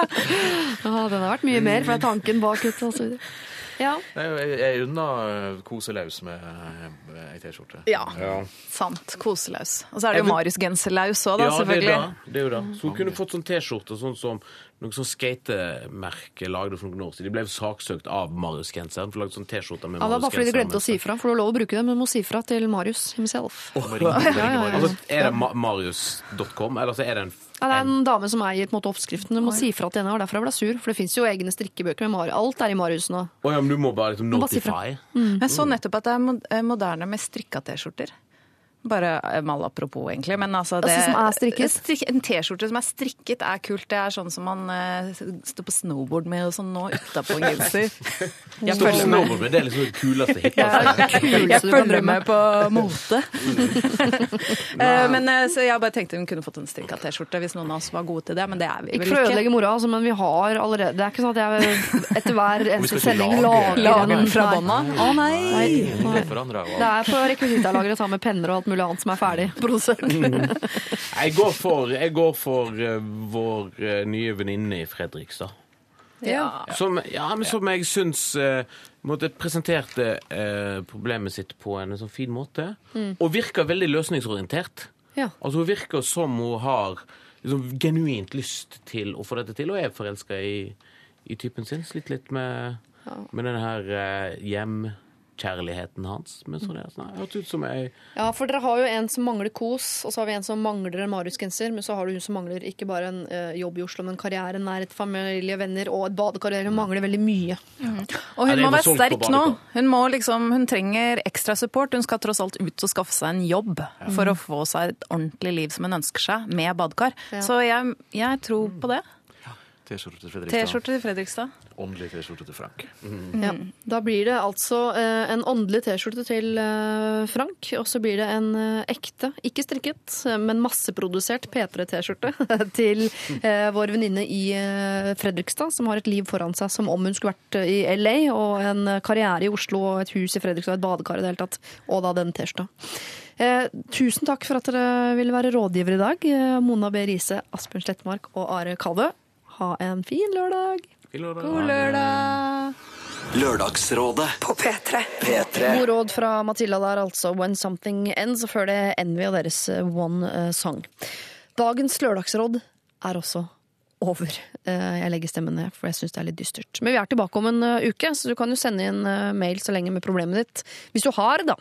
Ja, den har vært mye mer, for det er tanken bak ut. og så videre. Ja.
Jeg jeg unner koselaus med eh, ei T-skjorte.
Ja, sant. Koseløs. Og så er det jo Marius-genserlaus òg, da,
Ja, det er
selvfølgelig.
det. det er jo det. Så hun kunne fått sånn T-skjorte, sånn som noe sånn skatemerke lagde for noen år siden. De ble saksøkt av Marius Genseren for å lage sånn T-skjorter med
ja, Det var bare fordi de glemte å si fra. For du har lov å bruke det, men du må si fra til Marius himself.
Oh,
Ja, ja, ja.
Altså, er det ma marius.com, eller så er det en
Ja, det er en dame som eier på en måte oppskriften. Du må si fra til henne, og derfor jeg ble sur. For det fins jo egne strikkebøker med Marius. Alt er i Marius nå.
Oh, ja, men du må bare liksom
notify. bare si mm.
notify.
Jeg så nettopp at det er eh, moderne med strikka T-skjorter. Bare malapropos, mal apropos, egentlig. Men altså, det,
Altså, som er strikket?
Strik, en T-skjorte som er strikket, er kult. Det er sånn som man uh, står på snowboard med og sånn nå utapå en genser. Jeg
Stå
følger med.
snowboard med, det er liksom det kuleste, hippeste.
Jeg følger med på mote. uh, men eh, så jeg bare tenkte hun kunne fått en strikka T-skjorte hvis noen av oss var gode til det, men det er vi
Ikke
vel
for å
ikke.
ødelegge mora, altså, men vi har allerede Det er ikke sånn at jeg etter hver eneste sending lager
Lager den fra bånna. Å nei!
Nei.
Det
er på rekvisittalageret sammen med penner og alt mulig annet som er ferdig produsert.
Jeg går for, jeg går for uh, vår uh, nye venninne i Fredrikstad.
Ja.
Som, ja, men som jeg syns uh, måtte presenterte problemet sitt på en sånn fin måte. Og virker veldig løsningsorientert.
Ja.
Altså Hun virker som hun har liksom, genuint lyst til å få dette til, og er forelska i, i typen sin. Slitt litt med, med denne her eh, hjemkjærligheten hans. Men sånn er det. Sånn, hørtes ut som ei
Ja, for dere har jo en som mangler kos, og så har vi en som mangler en Marius-genser. Men så har du hun som mangler ikke bare en uh, jobb i Oslo, men karriere, nærhet, familie, venner og et badekarriere. Hun mangler veldig mye.
Og hun må være sterk nå. Hun, må liksom, hun trenger ekstra support. Hun skal tross alt ut og skaffe seg en jobb for å få seg et ordentlig liv som hun ønsker seg, med badekar.
Ja.
Så jeg, jeg tror på det.
T-skjorte til Fredrikstad.
T-skjorte til Fredrikstad.
Åndelig T-skjorte til Frank.
Ja. Da blir det altså eh, en åndelig T-skjorte til eh, Frank, og så blir det en eh, ekte, ikke strikket, men masseprodusert P3-T-skjorte til vår venninne i Fredrikstad, som har et liv foran seg som om hun skulle vært i LA, og en karriere i Oslo og et hus i Fredrikstad, et badekar i det hele tatt, og da den T-skjorta. Eh, tusen takk for at dere ville være rådgiver i dag. Mona B. Riise, Asbjørn Slettmark og Are Kalvø. Ha en fin lørdag.
God lørdag!
Lørdagsrådet
På P3.
God råd fra Matilda der, altså When Something Ends, og før det Envy og deres eh, One eh, Song. Dagens lørdagsråd er også over. Eh, Jeg legger stemmen ned, for jeg syns det er litt dystert. Men vi er tilbake om en eh, uke, så du kan jo sende inn eh, mail så lenge med problemet ditt. Hvis du har, da.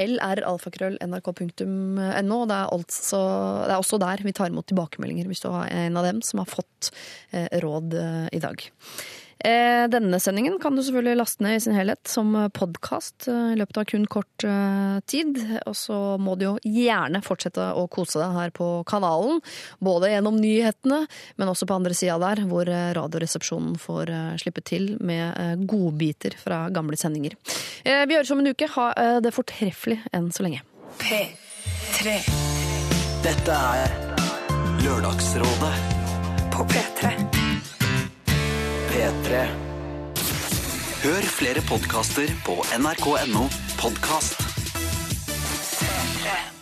lralfakrøll.nrk.no. Det, altså, det er også der vi tar imot tilbakemeldinger, hvis du har en av dem som har fått råd i dag. Eh, Denne sendingen kan du selvfølgelig laste ned i sin helhet som podkast i løpet av kun kort eh, tid. Og så må du jo gjerne fortsette å kose deg her på kanalen. Både gjennom nyhetene, men også på andre sida der, hvor eh, Radioresepsjonen får eh, slippe til med eh, godbiter fra gamle sendinger. Eh, Vi høres om en uke. Ha eh, det fortreffelig enn så lenge.
P3
Dette er Lørdagsrådet
på P3.
P3. Hør flere podkaster på nrk.no podkast. 3